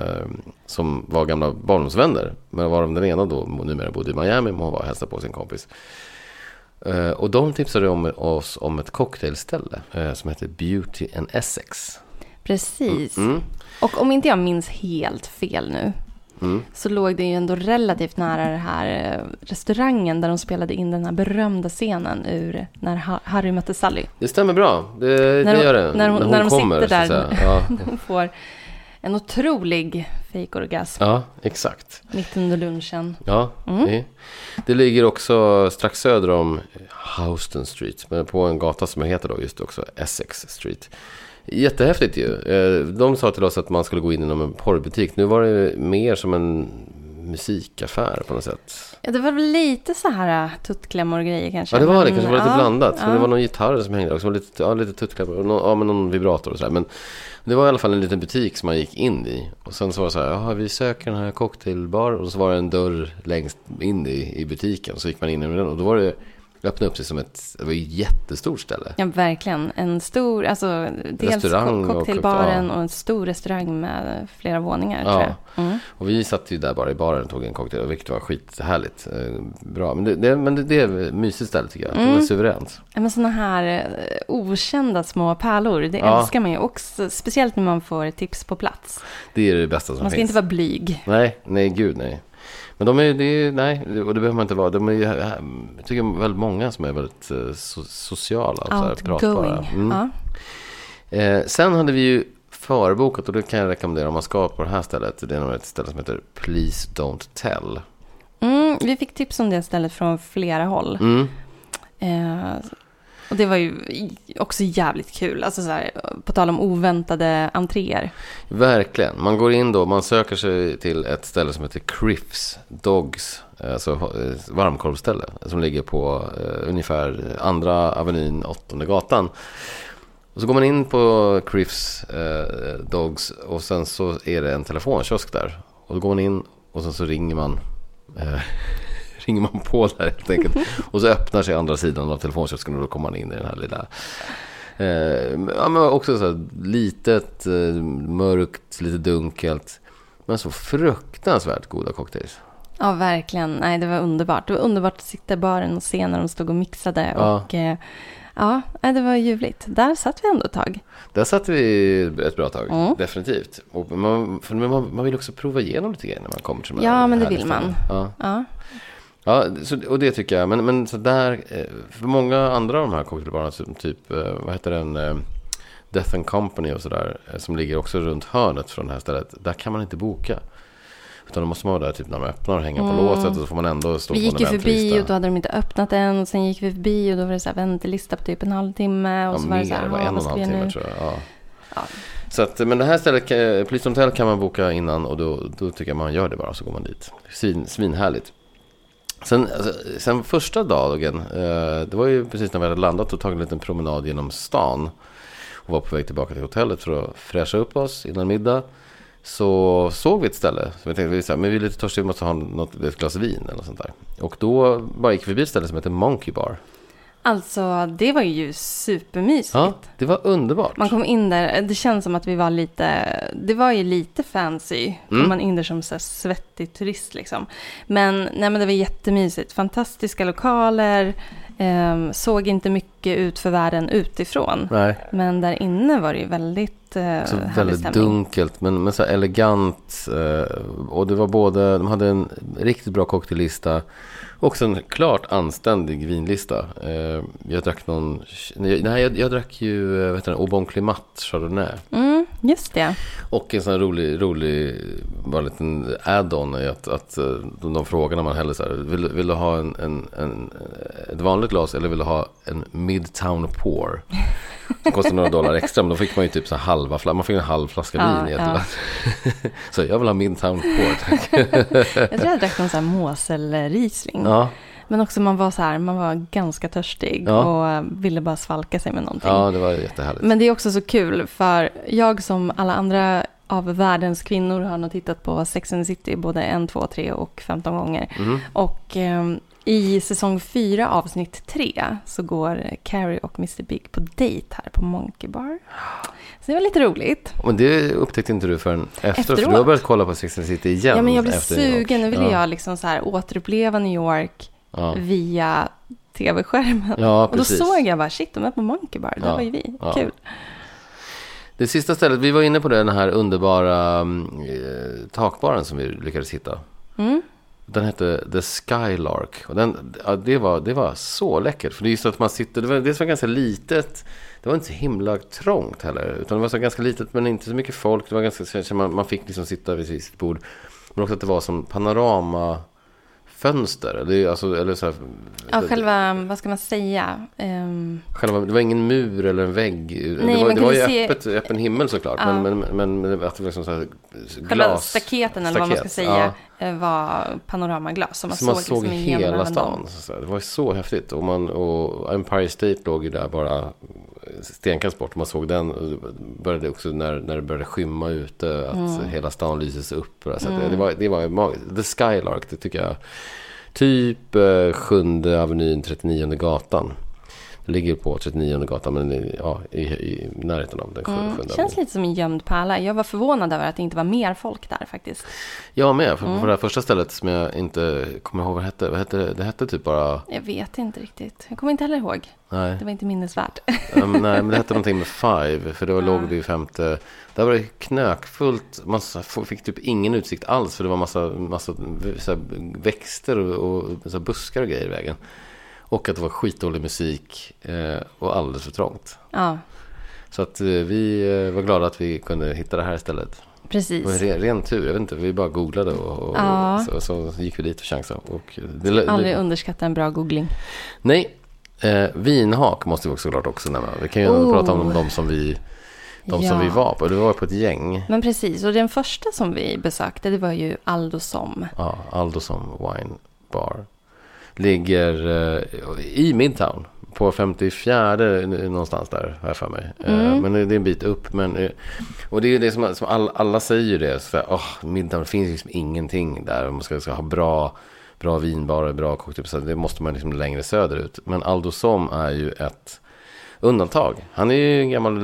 som var gamla barndomsvänner. Men varav den ena då numera bodde i Miami, men hon var och hälsade på sin kompis. Eh, och de tipsade om, oss om ett cocktailställe eh, som heter Beauty and Essex. Precis. Mm, Och om inte jag minns helt fel nu mm. så låg det ju ändå relativt nära den här eh, restaurangen där de spelade in den här berömda scenen ur när Ha- Harry mötte Sally. Det stämmer bra, det, När det de- gör det. när hon- när de kommer, sitter så att där. Ja, (laughs) Hon får en otrolig fejkorgasm ja, exakt. mitt under lunchen. Ja, Mm. det, det ligger också strax söder om Houston Street. Men på en gata som heter då just också Essex Street. Jättehäftigt ju. Eh, De sa till oss att man skulle gå in inom en porrbutik. Nu var det mer som en musikaffär på något sätt. Ja, det var väl lite så här äh, tuttklämmor och grejer kanske. Ja, det var det. men, kanske var lite ja, blandat. Ja. det var någon gitarr som hängde också. Lite, ja, lite tuttklämmor och någon, ja, men någon vibrator och sådär. Men det var i alla fall en liten butik som man gick in i. Och sen så var det så här, jaha, vi söker den här cocktailbar. Och så var det en dörr längst in i, i butiken. Så gick man in i den och då var det, det öppnade upp sig som ett, det var ett jättestort ställe. Ja, verkligen. En stor, alltså dels Restaurang co- och- cocktailbaren ja. och, en stor restaurang med flera våningar Ja. tror jag. Mm. Och vi satt ju där bara i baren och tog en cocktail, vilket var skithärligt. Eh, Bra, men det, det, men det, det är ett mysigt ställe tycker jag. Det var Mm. suveränt. Ja, men sådana här eh, okända små pärlor, det Ja. älskar man ju också. Speciellt när man får tips på plats. Det är det bästa som Man ska finns. inte vara blyg. Nej, nej gud nej. Men de är, det är, nej, och det behöver man inte vara. De är, ju- jag tycker väldigt många som är väldigt eh, so, sociala och så här, pratbara. Outgoing. Mm. Ja. Eh, sen hade vi ju förbokat och det kan jag rekommendera om man ska på det här stället. Det är ett ställe som heter Please Don't Tell. Mm, vi fick tips om det stället från flera håll. Mm. Eh, och det var ju också jävligt kul. Alltså så här, på tal om oväntade entréer. Verkligen. Man går in då, man söker sig till ett ställe som heter Criffs Dogs. Eh, alltså eh, varmkorvställe. Som ligger på eh, ungefär andra avenyn, åttonde gatan. Och så går man in på Criffs eh, Dogs och sen så är det en telefonkiosk där. Och då går man in och sen så ringer man. Eh, ringer man på där helt enkelt. Och så öppnar sig andra sidan av telefonkiosken och då kommer man in i den här lilla Eh, ja, men också så här litet, eh, mörkt, lite dunkelt. Men så fruktansvärt goda cocktails. Ja, verkligen. Nej, det var underbart. Det var underbart att sitta i baren och se när de stod och mixade. Ja. Och, eh, ja, det var ljuvligt. Där satt vi ändå ett tag. Där satt vi ett bra tag, Mm. definitivt. Och man, för man, man vill också prova igenom lite grejer när man kommer till de här Ja, men det vill man. Ja. Ja, Ja, så, och det tycker jag. Men, men så där, eh, för många andra av de här cocktailbarerna, som typ, eh, vad heter den, eh, Death and Company och sådär, som ligger också runt hörnet från det här stället, där kan man inte boka. Utan då måste man vara där typ när man öppnar och hänga på Mm. låset och så får man ändå stå vi på gick en ju förbi väntelista. och då hade de inte öppnat än. Och sen gick vi förbi och då var det så här väntelista på typ en halvtimme. Och Ja, så var mer, det så här, det var "Ja, en och en halv vi timme nu?" tror jag. Ja. Ja. Så att, men det här stället, Police Hotel kan man boka innan och då, då tycker jag man gör det bara så går man dit. Svin, svinhärligt. Sen, alltså, sen första dagen, eh, det var ju precis när vi hade landat och tagit en liten promenad genom stan. Och var på väg tillbaka till hotellet för att fräscha upp oss innan middag. så såg vi ett ställe som vi tänkte, vi, så här, men vi är lite törstiga, vi måste ha något, ett glas vin eller något sånt där. Och då bara gick vi förbi ett ställe som heter Monkey Bar. Alltså, det var ju supermysigt. Ja, det var underbart. Man kom in där, det känns som att vi var lite, det var ju lite fancy. Kom Mm. man in där som så svettig turist liksom. Men, nej, men det var jättemysigt. Fantastiska lokaler. ehm, såg inte mycket ut för världen utifrån. Nej, Men där inne var det ju väldigt eh, så väldigt stämning. dunkelt men, men så elegant. Eh, och det var både, de hade en riktigt bra cocktaillista. Och en klart anständig vinlista. Eh, jag drack någon, nej jag, jag drack ju, eh, vad heter den, Aubon Climat Chardonnay. Mm, just det. Och en sån rolig, rolig bara en liten add-on är att, att eh, de, när man häller så här, vill, vill du ha en, en, en, ett vanligt glas eller vill du ha en Midtown Pour? (laughs) Som kostar några dollar extra, men då fick man ju typ så halva flaska, man fick en halv flaska Ja, vin ja. (laughs) Så jag vill ha Midtown Pour, tack. Jag tror jag drack någon sån här Mosel-Riesling. Ja, Men också man var så här, man var ganska törstig Ja. och ville bara svalka sig med någonting. ja, det var jättehärligt. Men det är också så kul för jag som alla andra av världens kvinnor har nog tittat på Sex and the City både en, två, tre och 15 gånger. Mhm. Och ehm, i säsong 4 avsnitt 3 så går Carrie och Mr Big på dejt här på Monkey Bar. Så det var lite roligt. Men det upptäckte inte du förrän efteråt, för du har börjat kolla på Sex and the City igen. Ja, men jag blev efter sugen. Nu ville ja. jag liksom så här återuppleva New York Ja, via tv-skärmen. ja och då såg jag bara, shit, de är på Monkey Bar. Där var ju vi. Kul. Det sista stället, vi var inne på den här underbara mm, eh, takbaren som vi lyckades hitta. Mm. Den hette The Skylark. Och den, ja, det, var, det var så läckert. För det är just att man sitter, det var, det var ganska litet. Det var inte så himla trångt heller. Utan det var så ganska litet men inte så mycket folk. Det var ganska, så man, man fick liksom sitta vid sitt bord. Men också att det var som panorama det, är alltså, eller så här, Ja, själva, vad ska man säga? Ehm, Själva, det var ingen mur eller en vägg. det var, det var ju se- öppet, öppen himmel såklart. Ja. Men, men, men, att det var liksom så här Själva glas. staketen eller vad man ska säga eh, var panoramaglas. Så man Så man såg, såg liksom hela stan. Så det var ju så häftigt. Och, man, och Empire State låg ju där bara stenkast bort. Man såg den. Började också när, när det började skymma ute. Att Mm. hela stan lyses upp. Så att det, det var, det var magiskt. The Skylark, det tycker jag. Typ eh, sjunde avenyn, 39 gatan. Det ligger på 39 gatan, men ja, i, i närheten av den sjunde Mm. sjunde Känns lite som en gömd pärla. Jag var förvånad över att det inte var mer folk där faktiskt. Jag med, för Mm. på det här första stället som jag inte kommer ihåg vad det hette. Vad hette det? det hette typ bara... Jag vet inte riktigt. Jag kommer inte heller ihåg. Nej. Det var inte minnesvärt. Um, nej, men det hette någonting med Five. För det var, Ja. låg det i femte. Där var det knökfullt. Man fick typ ingen utsikt alls. För det var massa, massa växter och, och buskar och grejer i vägen. Och att det var skitdålig musik. Eh, och alldeles för trångt. Ja, Så att eh, vi eh, var glada att vi kunde hitta det här istället. Det var precis. ren, ren tur. Jag vet inte, vi bara googlade och, och Ja. så, så gick vi dit och chansade. Och det, det, Aldrig underskatta en bra googling. Nej, eh, vinhak måste vi också såklart också nämna. Vi kan ju Oh. prata om de som vi, de som Ja. vi var på. Det var på ett gäng. Men precis, och den första som vi besökte det var ju Aldo Som. Ja, Aldosson Wine Bar. Ligger eh, i Midtown. På 54 någonstans där, har jag för mig. Eh, Mm. men det är en bit upp. Men, eh, och det är det som, som all, alla säger det. Så här, oh, Midtown, det finns liksom ingenting där. Man ska, ska ha bra, bra vinbarer, bra cocktail. Så det måste man liksom längre söderut. Men Aldo Som är ju ett undantag. Han är ju en gammal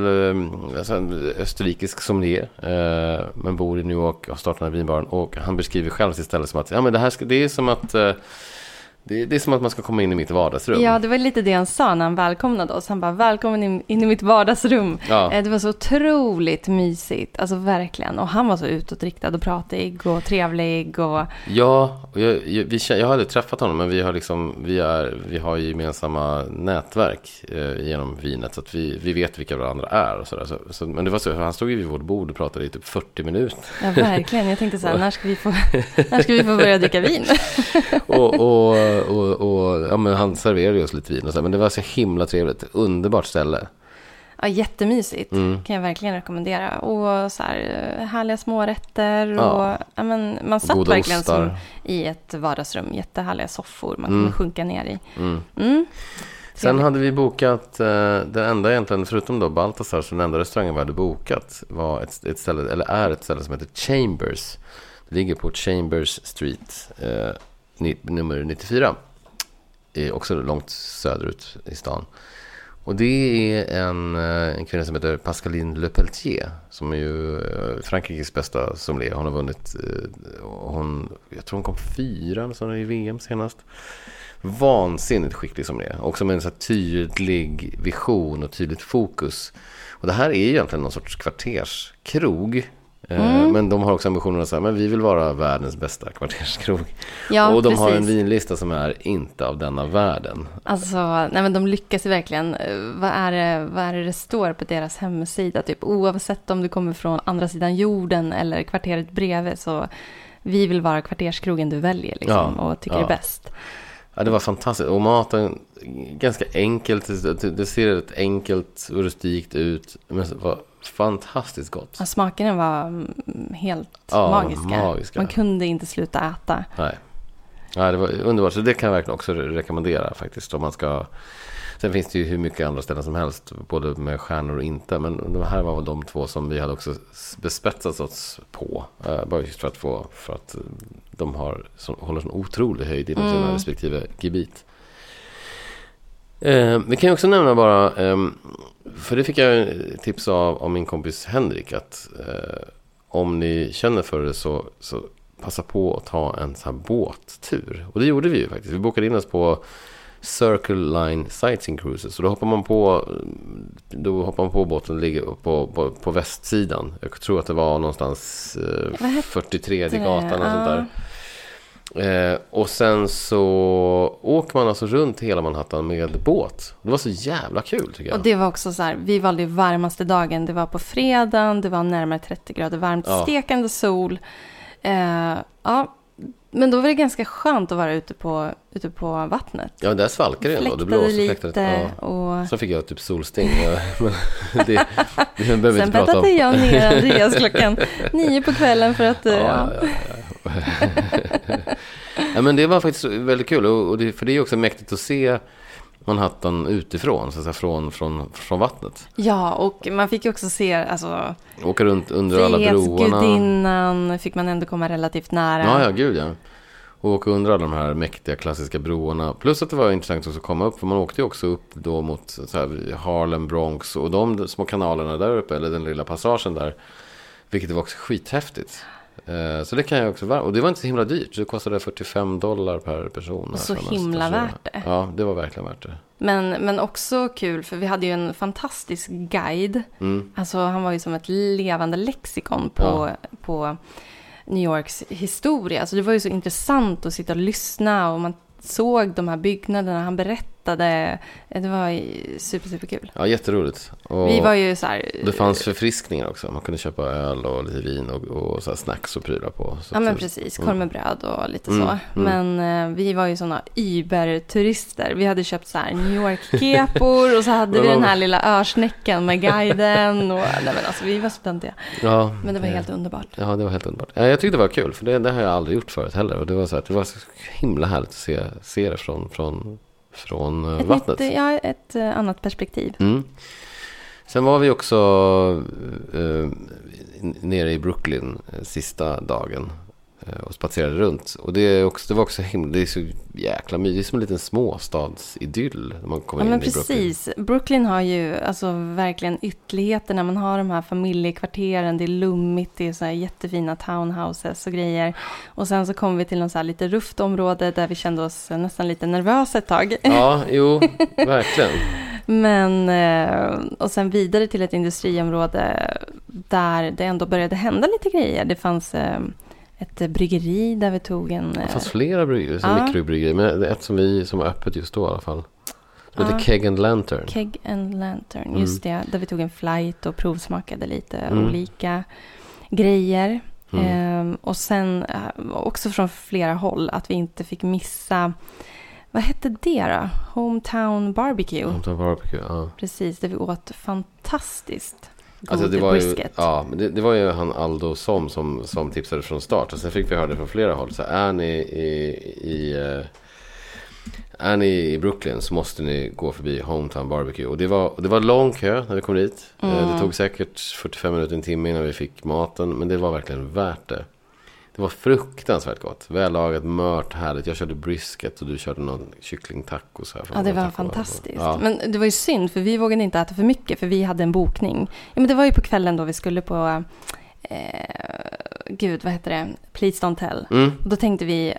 alltså, österrikisk sommelier. Eh, men bor i New York och har startat den här vinbaren. Och han beskriver själv sitt ställe som att ja, men det, här ska, det är som att eh, det, det är som att man ska komma in i mitt vardagsrum. Ja, det var lite det han sa när han välkomnade oss. Han bara, välkommen in, in i mitt vardagsrum. Ja. Eh, Det var så otroligt mysigt, alltså verkligen. Och han var så utåtriktad och pratig och trevlig och Ja, och jag, jag, vi, jag har aldrig träffat honom men vi har, liksom, vi är, vi har gemensamma nätverk eh, genom vinet så att vi, vi vet vilka varandra är. Och så där. Så, så, men det var så, han stod ju vid vårt bord och pratade i typ 40 minuter. ja, verkligen. Jag tänkte så här, (laughs) när ska vi få, när ska vi få börja dricka vin? (laughs) och, och, och, och ja, men han serverade oss lite vin och så, men det var så himla trevligt. Underbart ställe. Ja, jättemysigt. Mm. Kan jag verkligen rekommendera. Och så här, eh, härliga smårätter och Ja. ja, men, man satt Goda verkligen som i ett vardagsrum. Jättehärliga soffor man Mm. kunde sjunka ner i. Mm. Mm. Sen hade vi bokat, eh, den enda egentligen, förutom då Baltasar, så den enda restaurangen vi hade bokat var ett, ett ställe, eller är ett ställe som heter Chambers. Det ligger på Chambers Street, eh, ni, nummer 94. Eh, också långt söderut i stan. Och det är en, eh, en kvinna som heter Pascaline Le Pelletier. Som är ju eh, Frankrikes bästa sommelier. Hon har vunnit, eh, hon, jag tror hon kom fyra i VM senast. Vansinnigt skicklig sommelier. Också med en så tydlig vision och tydligt fokus. Och det här är egentligen någon sorts kvarterskrog. Mm. Men de har också ambitionen att säga, men vi vill vara världens bästa kvarterskrog. Ja, och de precis. har en vinlista som är inte av denna världen. Alltså, nej men de lyckas ju verkligen. Vad är, det, vad är det det står på deras hemsida? Typ oavsett om du kommer från andra sidan jorden eller kvarteret bredvid så vi vill vara kvarterskrogen du väljer liksom, ja, och tycker ja. är bäst. Ja, det var fantastiskt. Och maten, ganska enkelt. Det ser rätt enkelt och rustikt ut. Men var fantastiskt gott. Ja, smakerna var mm, helt ja, magiska. magiska. Man kunde inte sluta äta. Nej. Ja, det var underbart. Så det kan jag verkligen också rekommendera faktiskt. Om man ska... Sen finns det ju hur mycket andra ställen som helst. Både med stjärnor och inte. Men de här var de två som vi hade också bespetsat oss på. Uh, bara just för att få... För att de har, som, håller sån otrolig höjd inom mm. sina respektive gebit. Eh, vi kan ju också nämna bara, eh, för det fick jag tips av, av min kompis Henrik, att eh, om ni känner för det så, så passa på att ta en sån här båttur. Och det gjorde vi ju faktiskt. Vi bokade in oss på Circle Line Sightseeing Cruises. Så då hoppar man på, då hoppar man på båten och ligger på, på, på västsidan. Jag tror att det var någonstans eh, 43 gatan och sånt där. Eh, och sen så åker man alltså runt hela Manhattan med båt. Det var så jävla kul tycker jag. Och det var också så här, vi valde varmaste dagen. Det var på fredagen, det var närmare 30 grader varmt, ja. stekande sol. Eh, ja, men då var det ganska skönt att vara ute på, ute på vattnet. Ja, där svalkade det ändå. Det blåste lite. Ja. Och... Så fick jag typ solsting. men det, det behöver. Sen jag ner (laughs) Andreas klockan nio på kvällen för att... Ja, ja. ja (laughs) ja, men det var faktiskt väldigt kul. Och det, för det är också mäktigt att se Manhattan utifrån, så att säga, från, från, från vattnet. Ja, och man fick ju också se, alltså... Åka runt under alla broarna. gudinnan fick man ändå komma relativt nära. Ja, ja, gud ja. Och åka under alla de här mäktiga klassiska broarna. Plus att det var intressant också att komma upp. För man åkte ju också upp då mot så här, Harlem, Bronx och de små kanalerna där uppe. Eller den lilla passagen där. Vilket var också skithäftigt. Eh, så det kan jag också Och det var inte så himla dyrt. Det kostade 45 dollar per person. Och så himla värt det. Ja, det var verkligen värt det. Men, men också kul, för vi hade ju en fantastisk guide. Mm. Alltså han var ju som ett levande lexikon på, ja. på New Yorks historia. Så det var ju så intressant att sitta och lyssna och man såg de här byggnaderna. Han berättade berättade. Det var super, super kul. Ja, jätteroligt. Och vi var ju så här. Det fanns förfriskningar också. Man kunde köpa öl och lite vin och, och så snacks och prylar på. Så ja, men precis. Korv med bröd och lite mm, så. Mm. Men eh, vi var ju sådana Uber-turister. Vi hade köpt så här New York-kepor och så hade vi den här lilla örsnäckan med guiden. Och, nej, men alltså, vi var studentiga. Ja, men det var helt underbart. Ja, det var helt underbart. Ja, jag tyckte det var kul, för det, det har jag aldrig gjort förut heller. Och det var så, här, det var så himla härligt att se, se det från, från från eh, ett vattnet. Nytt, ja, ett uh, annat perspektiv. Mm. Sen var vi också uh, nere i Brooklyn uh, sista dagen och spatserade runt. Och det, också, det var också himla, det är så jäkla mysigt. Det är som en liten småstadsidyll när man kommer ja, in men i precis. Brooklyn. Brooklyn har ju alltså verkligen ytterligheterna. Man har de här familjekvarteren, det är lummigt, det är så här jättefina townhouses och grejer. Och sen så kom vi till något så här lite rufft område där vi kände oss nästan lite nervösa ett tag. Ja, (laughs) jo, verkligen. Men, eh, och sen vidare till ett industriområde där det ändå började hända lite grejer. Det fanns eh, ett bryggeri där vi tog en... Det fanns flera bryggerier, ja. mikrobryggerier. Men ett som vi som var öppet just då i alla fall. Det ja. Keg and Lantern. Keg and Lantern, mm. just det. Där vi tog en flight och provsmakade lite mm. olika grejer. Mm. Ehm, och sen eh, också från flera håll att vi inte fick missa vad hette det då? Hometown Barbecue. Hometown Barbecue, ja. Precis, där vi åt fantastiskt Alltså det var ju, ja, det, det, var ju han Aldo Som, som som tipsade från start. Och sen fick vi höra det från flera håll. Så är ni i, i uh, är ni i Brooklyn så måste ni gå förbi Hometown Barbecue. Och det var, det var lång kö när vi kom dit. Eh, Det tog säkert 45 minuter, en timme innan vi fick maten. Men det var verkligen värt det. Det var fruktansvärt gott. Vällagat, mört, härligt. Jag körde brisket och du körde någon kycklingtacos här. Ja, det var fantastiskt. Ja. Men det var ju synd, för vi vågade inte äta för mycket, för vi hade en bokning. Ja, men det var ju på kvällen då vi skulle på, eh, gud, vad heter det, Please Don't Tell. Mm. Och då tänkte vi,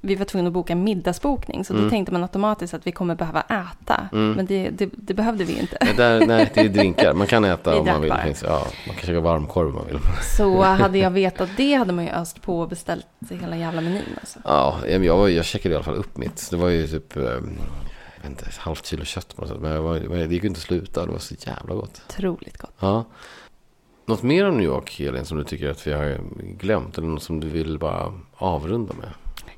vi var tvungna att boka en middagsbokning, så då Mm. tänkte man automatiskt att vi kommer behöva äta. Mm. Men det, det, det behövde vi inte. Nej, där, nej, det är drinkar. Man kan äta (laughs) om man vill. Finns, ja, man kan käka varmkorv om man vill. Så (laughs) hade jag vetat det hade man ju öst på och beställt hela jävla menyn. Alltså. Ja, jag, var, jag checkade i alla fall upp mitt. Det var ju typ, eh, jag vet inte, ett halvt kilo kött på något sätt. Men var, det gick ju inte att sluta. Det var så jävla gott. Otroligt gott. Ja. Något mer om New York, Elin, som du tycker att vi har glömt? Eller något som du vill bara avrunda med?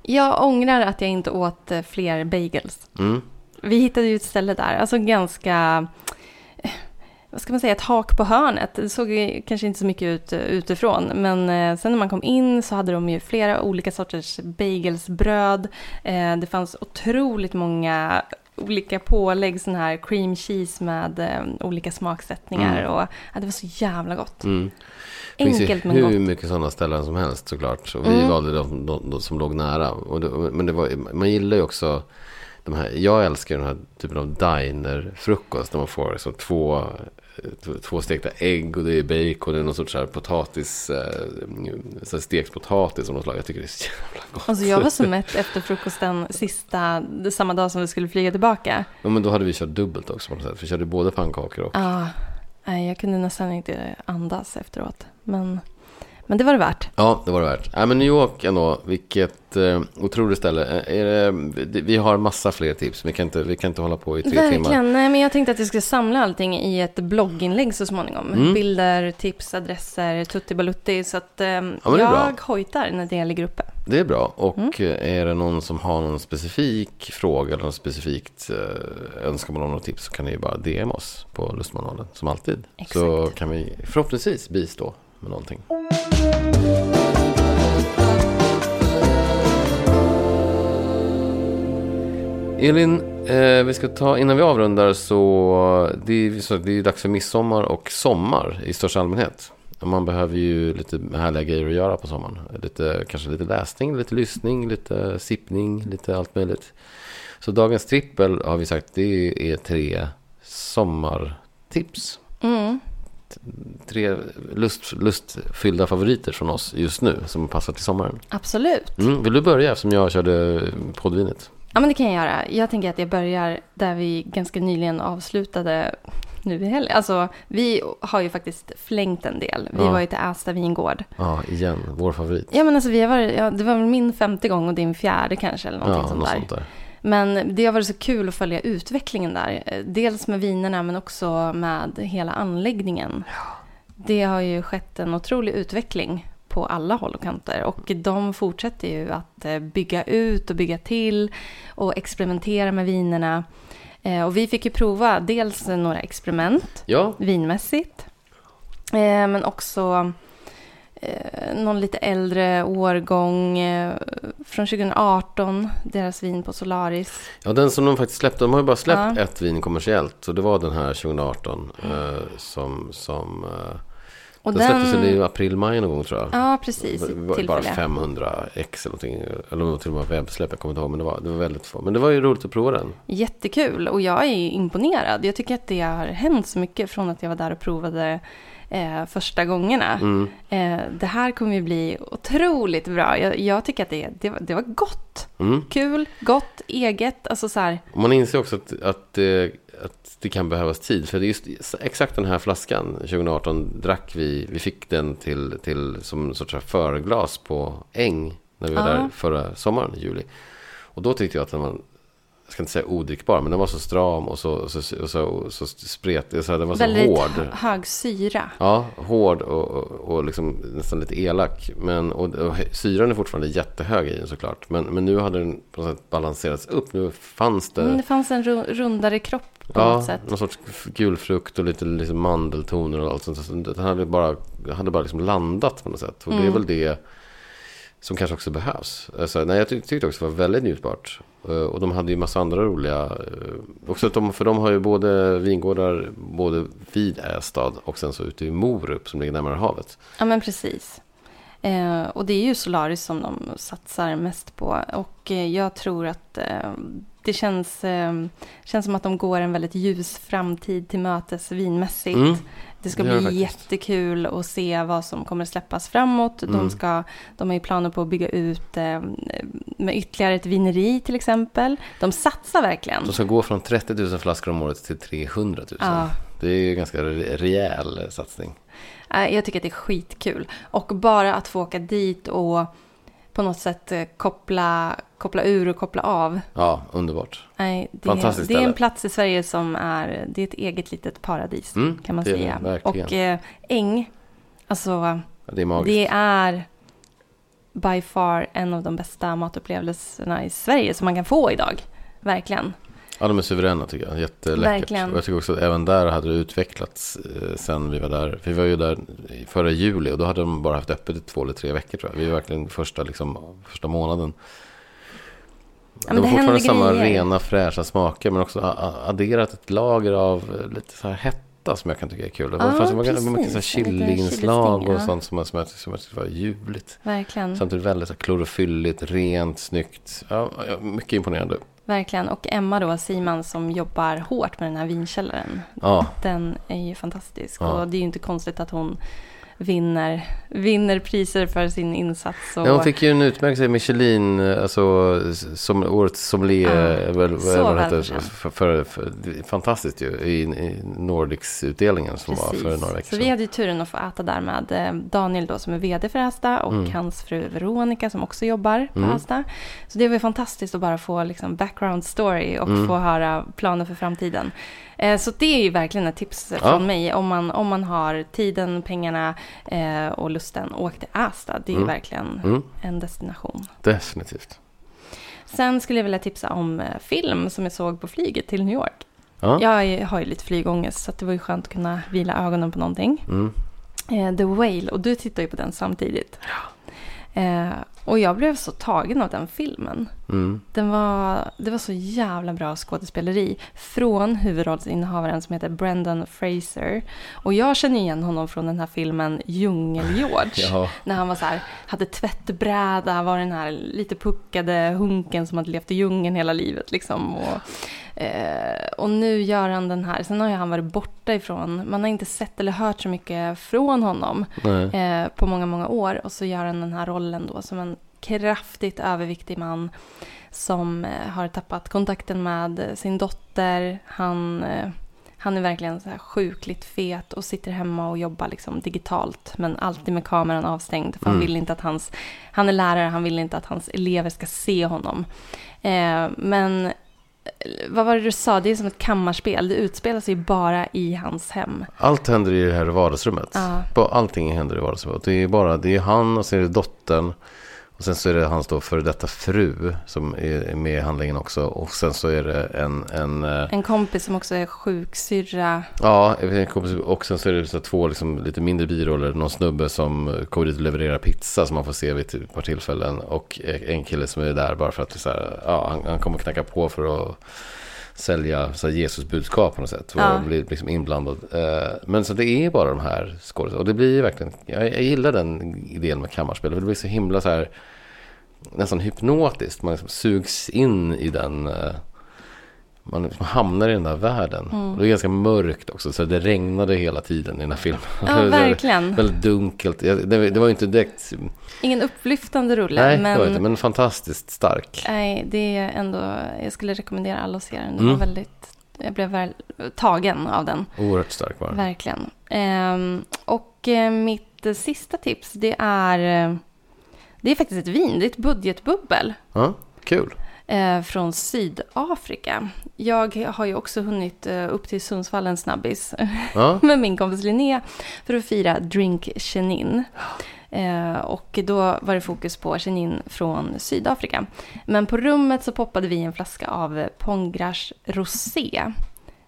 Jag ångrar att jag inte åt eh, fler bagels. Mm. Vi hittade ju ett ställe där, alltså ganska, eh, vad ska man säga, ett hak på hörnet. Det såg kanske inte så mycket ut eh, utifrån, men sen när man kom in så hade de ju flera olika sorters bagelsbröd. Det fanns otroligt många olika pålägg, sån här cream cheese med olika smaksättningar Mm. och ja, det var så jävla gott. Mm. Det finns Enkelt ju hur mycket sådana ställen som helst såklart. Och vi Mm. valde de, de, de som låg nära. Och det, men det var, man gillar ju också de här. Jag älskar den här typen av diner-frukost. Där man får liksom två, två- två stekta ägg och det är bacon. Det är någon sorts här potatis. Eh, så här stekt potatis av något slag. Jag tycker det är så jävla gott. Alltså jag var så mätt efter frukosten sista, samma dag som vi skulle flyga tillbaka. Ja, men då hade vi kört dubbelt också på något sätt. Vi körde både pannkakor och... Ja, nej, jag kunde nästan inte andas efteråt. Men, men det var det värt. Ja, det var det värt. Ja, men New York ändå, vilket eh, otroligt ställe. Eh, Är det, vi har massa fler tips, vi kan inte, vi kan inte hålla på i tre timmar. Verkligen. Nej, men jag tänkte att jag skulle samla allting i ett blogginlägg så småningom. Mm. Bilder, tips, adresser, tutti balutti. Så att eh, är jag hojtar när det ligger uppe. Det är bra. Och Mm. eh, är det någon som har någon specifik fråga eller något specifikt eh, önskemål om något tips så kan ni ju bara DM oss på Lustmanualen, som alltid. Så Exakt. kan vi förhoppningsvis bistå med någonting. Elin, eh, vi ska ta, innan vi avrundar så det är, så det är dags för midsommar och sommar i största allmänhet. Man behöver ju lite härliga grejer att göra på sommaren. Lite, kanske lite läsning, lite lyssning, lite sippning, lite allt möjligt. Så dagens trippel har vi sagt det är tre sommartips. Mm. Tre lust, lustfyllda favoriter från oss just nu som passar till sommaren. Absolut. Mm, vill du börja eftersom jag körde poddvinet? Ja, men det kan jag göra. Jag tänker att jag börjar där vi ganska nyligen avslutade nu i helgen. Alltså, vi har ju faktiskt flängt en del. Vi Ja. var ju till Ästa vingård. Ja, igen, vår favorit. Ja, men alltså vi har varit, ja, det var väl min femte gång och din fjärde kanske, eller någonting ja, sånt något där. sånt där. Men det har varit så kul att följa utvecklingen där. Dels med vinerna men också med hela anläggningen. Det har ju skett en otrolig utveckling på alla håll och kanter. Och de fortsätter ju att eh, bygga ut och bygga till och experimentera med vinerna. Eh, Och vi fick ju prova dels några experiment Ja, vinmässigt. Eh, men också någon lite äldre årgång eh, från 2018. Deras vin på Solaris. ja, den som de faktiskt släppte. De har ju bara släppt Ja. ett vin kommersiellt. Och det var den här 2018 eh, som... som eh, Och den släpptes väl i april, maj någon gång tror jag. Ja, precis. Det var bara Tillfälle. 500 ex eller någonting. Eller till och med webbsläpp, jag kommer inte ihåg. Men det var, det var väldigt få. Men det var ju roligt att prova den. Jättekul och jag är imponerad. Jag tycker att det har hänt så mycket från att jag var där och provade eh, första gångerna. Mm. Eh, det här kommer ju bli otroligt bra. Jag, jag tycker att det, det, var, det var gott. Mm. Kul, gott, eget. Alltså så här, man inser också att, att, det- att det kan behövas tid. För det är just exakt den här flaskan 2018 drack vi. Vi fick den till, till som sorts förglas på Äng. När vi var Ja. där förra sommaren, juli. Och då tyckte jag att den var, jag ska inte säga odrickbar, men den var så stram och så, och så, och så, och så spretig. Så den var så väldigt hård. hö- hög syra. Ja, hård och, och, och liksom nästan lite elak. Men, och, och syran är fortfarande jättehög i den såklart. Men, men nu hade den på något sätt balanserats upp. Nu fanns det... Men det fanns en ru- rundare kropp på Ja, något sätt. någon sorts gulfrukt och lite liksom mandeltoner och allt sånt. Så Den hade bara, hade bara liksom landat på något sätt. Och det är Mm. väl det som kanske också behövs. Alltså, nej, jag tyckte också det var väldigt njutbart. Eh, och de hade ju massa andra roliga... Eh, också att de, för de har ju både vingårdar både vid Ästad och sen så ute i Morup som ligger närmare havet. Ja, men precis. Eh, och det är ju Solaris som de satsar mest på. Och eh, jag tror att eh, det känns, eh, känns som att de går en väldigt ljus framtid till mötes vinmässigt. Mm. Det ska Det bli det jättekul att se vad som kommer släppas framåt. Mm. De, ska, de har ju planer på att bygga ut eh, med ytterligare ett vineri till exempel. De satsar verkligen. De ska gå från 30 000 flaskor om året till 300 000. Ja. Det är ju en ganska re- rejäl satsning. Eh, Jag tycker att det är skitkul. Och bara att få åka dit och på något sätt eh, koppla, koppla ur och koppla av. Ja, underbart. Nej, det, Fantastiskt det är en plats i Sverige som är, det är ett eget litet paradis Mm, kan man säga. verkligen. Och eh, äng, alltså Ja, det är det är by far en av de bästa matupplevelserna i Sverige som man kan få idag. Verkligen. Ja, de är suveräna tycker jag. Jätteläckert. Verkligen. Och jag tycker också att även där hade det utvecklats eh, sen vi var där. För vi var ju där förra juli och då hade de bara haft öppet i två eller tre veckor tror jag. Vi var verkligen första, liksom, första månaden. Ja, men de det fortfarande samma grejer. rena fräscha smaker men också adderat ett lager av lite så här hetta som jag kan tycka är kul. Det Ja, fanns mycket, mycket chiliinslag och ja. sånt som som jag, som jag tyckte var ljuvligt. Verkligen. Samtidigt väldigt så här klorofylligt, rent, snyggt. Ja, ja, mycket imponerande. Verkligen. Och Emma då, Siman, som jobbar hårt med den här vinkällaren. Ja, Den är ju fantastisk. Ja. Och det är ju inte konstigt att hon vinner, vinner priser för sin insats. Och, Ja, hon fick ju en utmärkelse i Michelin, eh, alltså som årets sommelier. Ja, väl, så det heter, för, för, för, fantastiskt ju, i, i Nordics-utdelningen som var för några veckor Så sedan. vi hade ju turen att få äta där med eh, Daniel då som är vd för Asta och Mm. hans fru Veronica som också jobbar på Mm. Asta. Så det var ju fantastiskt att bara få liksom background story och Mm. få höra planer för framtiden. Eh, Så det är ju verkligen ett tips Ja. från mig. Om man, om man har tiden, pengarna eh, och lusten, åk till Asta. Det är Mm. verkligen Mm, en destination. definitivt. Sen skulle jag vilja tipsa om eh, film som jag såg på flyget till New York. Ja. Jag har ju lite flygångest så det var ju skönt att kunna vila ögonen på någonting. Mm. The Whale, och du tittar ju på den samtidigt. Eh, och jag blev så tagen av den filmen. Mm. Den var, det var så jävla bra skådespeleri från huvudrollsinnehavaren som heter Brendan Fraser. Och jag känner igen honom från den här filmen Djungel-George. (laughs) Ja. När han var så här, hade tvättbräda, var den här lite puckade hunken som hade levt i djungeln hela livet. Liksom. Och, eh, och nu gör han den här, sen har ju han varit borta ifrån, man har inte sett eller hört så mycket från honom eh, på många, många år. Och så gör han den här rollen då som en kraftigt överviktig man som eh, har tappat kontakten med eh, sin dotter. Han, eh, han är verkligen så här sjukligt fet och sitter hemma och jobbar liksom digitalt men alltid med kameran avstängd för han Mm. vill inte att hans, han är lärare, han vill inte att hans elever ska se honom. Eh, men vad var det du sa, det är som ett kammarspel, det utspelar sig bara i hans hem. Allt händer i det här vardagsrummet. Ja. Allting händer i vardagsrummet. Det är bara det är han och sen är det dottern. Och sen så är det hans då före detta fru som är med i handlingen också. Och sen så är det en, en eh, En kompis som också är sjuksyrra. Ja, en kompis. och sen så är det så två liksom lite mindre biroller. Någon snubbe som kommer dit och levererar pizza som man får se vid ett par tillfällen. Och en kille som är där bara för att så här, ja, han, han kommer knacka på för att sälja så här, Jesus-budskap på något sätt. Och Ja. blir liksom inblandad. Eh, Men så det är bara de här skådespelarna. Och det blir ju verkligen, jag, jag gillar den idén med kammarspel. För det blir så himla så här, nästan hypnotiskt. Man liksom sugs in i den. Man liksom hamnar i den där världen. Mm. Det är ganska mörkt också. Så det regnade hela tiden i den här filmen. Ja, (laughs) verkligen. Väldigt dunkelt. Det, det var ju inte direkt... Ingen upplyftande rulle, Nej, men, det inte. Men fantastiskt stark. nej, det är ändå, jag skulle rekommendera alla att se den. Mm. var väldigt, jag blev väl tagen av den, Oerhört stark var den. verkligen. Ehm, och eh, mitt sista tips, det är, eh, det är faktiskt ett vin, det är ett budgetbubbel. Ja, kul. Eh, från Sydafrika. Jag har ju också hunnit eh, upp till Sundsvall en snabbis Ja, (laughs) med min kompis Linnea för att fira Drink Chenin. Eh, och då var det fokus på Chenin från Sydafrika. Men på rummet så poppade vi en flaska av Pongrash Rosé.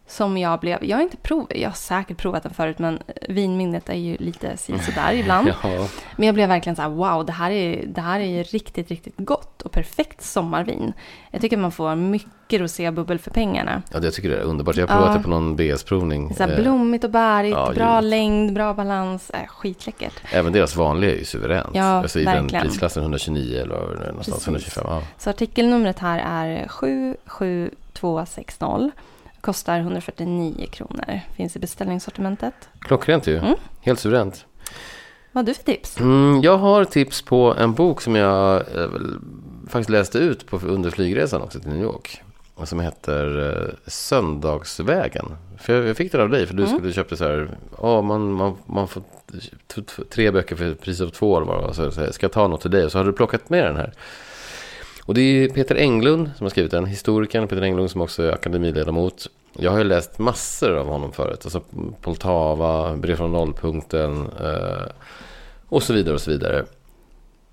Som jag blev, jag har inte provat, jag har säkert provat den förut men vinminnet är ju lite sådär ibland. (laughs) Ja. Men jag blev verkligen så här, wow, det här, är, det här är riktigt, riktigt gott och perfekt sommarvin. Jag tycker man får mycket rosébubbel för pengarna. ja, det jag tycker det är underbart. Jag har provat Ja. det på någon BS-provning. Så här blommigt och bärigt, ja, bra ljuvligt. längd, bra balans, äh, skitläckert. Även deras vanliga är ju suveränt. Ja, alltså i den verkligen. prisklassen 129 eller någonstans Precis. 125. Ja. Så artikelnumret här är 77260. Kostar 149 kronor. Finns i beställningssortimentet. Klockrent ju. Mm. Helt suveränt. Vad har du för tips? Mm, jag har tips på en bok som jag eh, faktiskt läste ut på, under flygresan också till New York. Som heter eh, Söndagsvägen. För jag, jag fick den av dig för du Mm. skulle köpa så här. Ja, man, man, man får tre böcker för priset av två eller vad. Så, så här, ska jag ta något till dig? Och så har du plockat med den här. Och det är Peter Englund som har skrivit den. Historikern Peter Englund som också är akademiledamot. Jag har ju läst massor av honom förut. Alltså Poltava, Brev från nollpunkten. Eh, och så vidare och så vidare.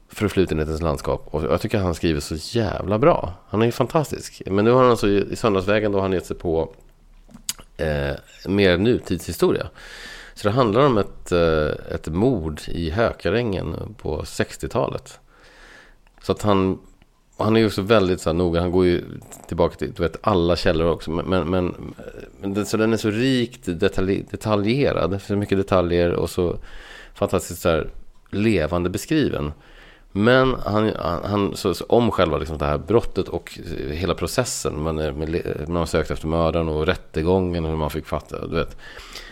Förflutenhetens landskap. Och jag tycker han skriver så jävla bra. Han är ju fantastisk. Men nu har han alltså i Söndagsvägen då har han gett sig på eh, mer nutidshistoria. Så det handlar om ett, eh, ett mord i Hökarängen på 60-talet. Så att han, han är ju också väldigt så här noga, han går ju tillbaka till du vet, alla källor också. Men, men, men, den, så den är så rikt detalj, detaljerad, så mycket detaljer och så fantastiskt så här, levande beskriven. Men han, han, han så, så om själva liksom det här brottet och hela processen. Man, är, man har sökt efter mördaren och rättegången och hur man fick fatta. Du vet.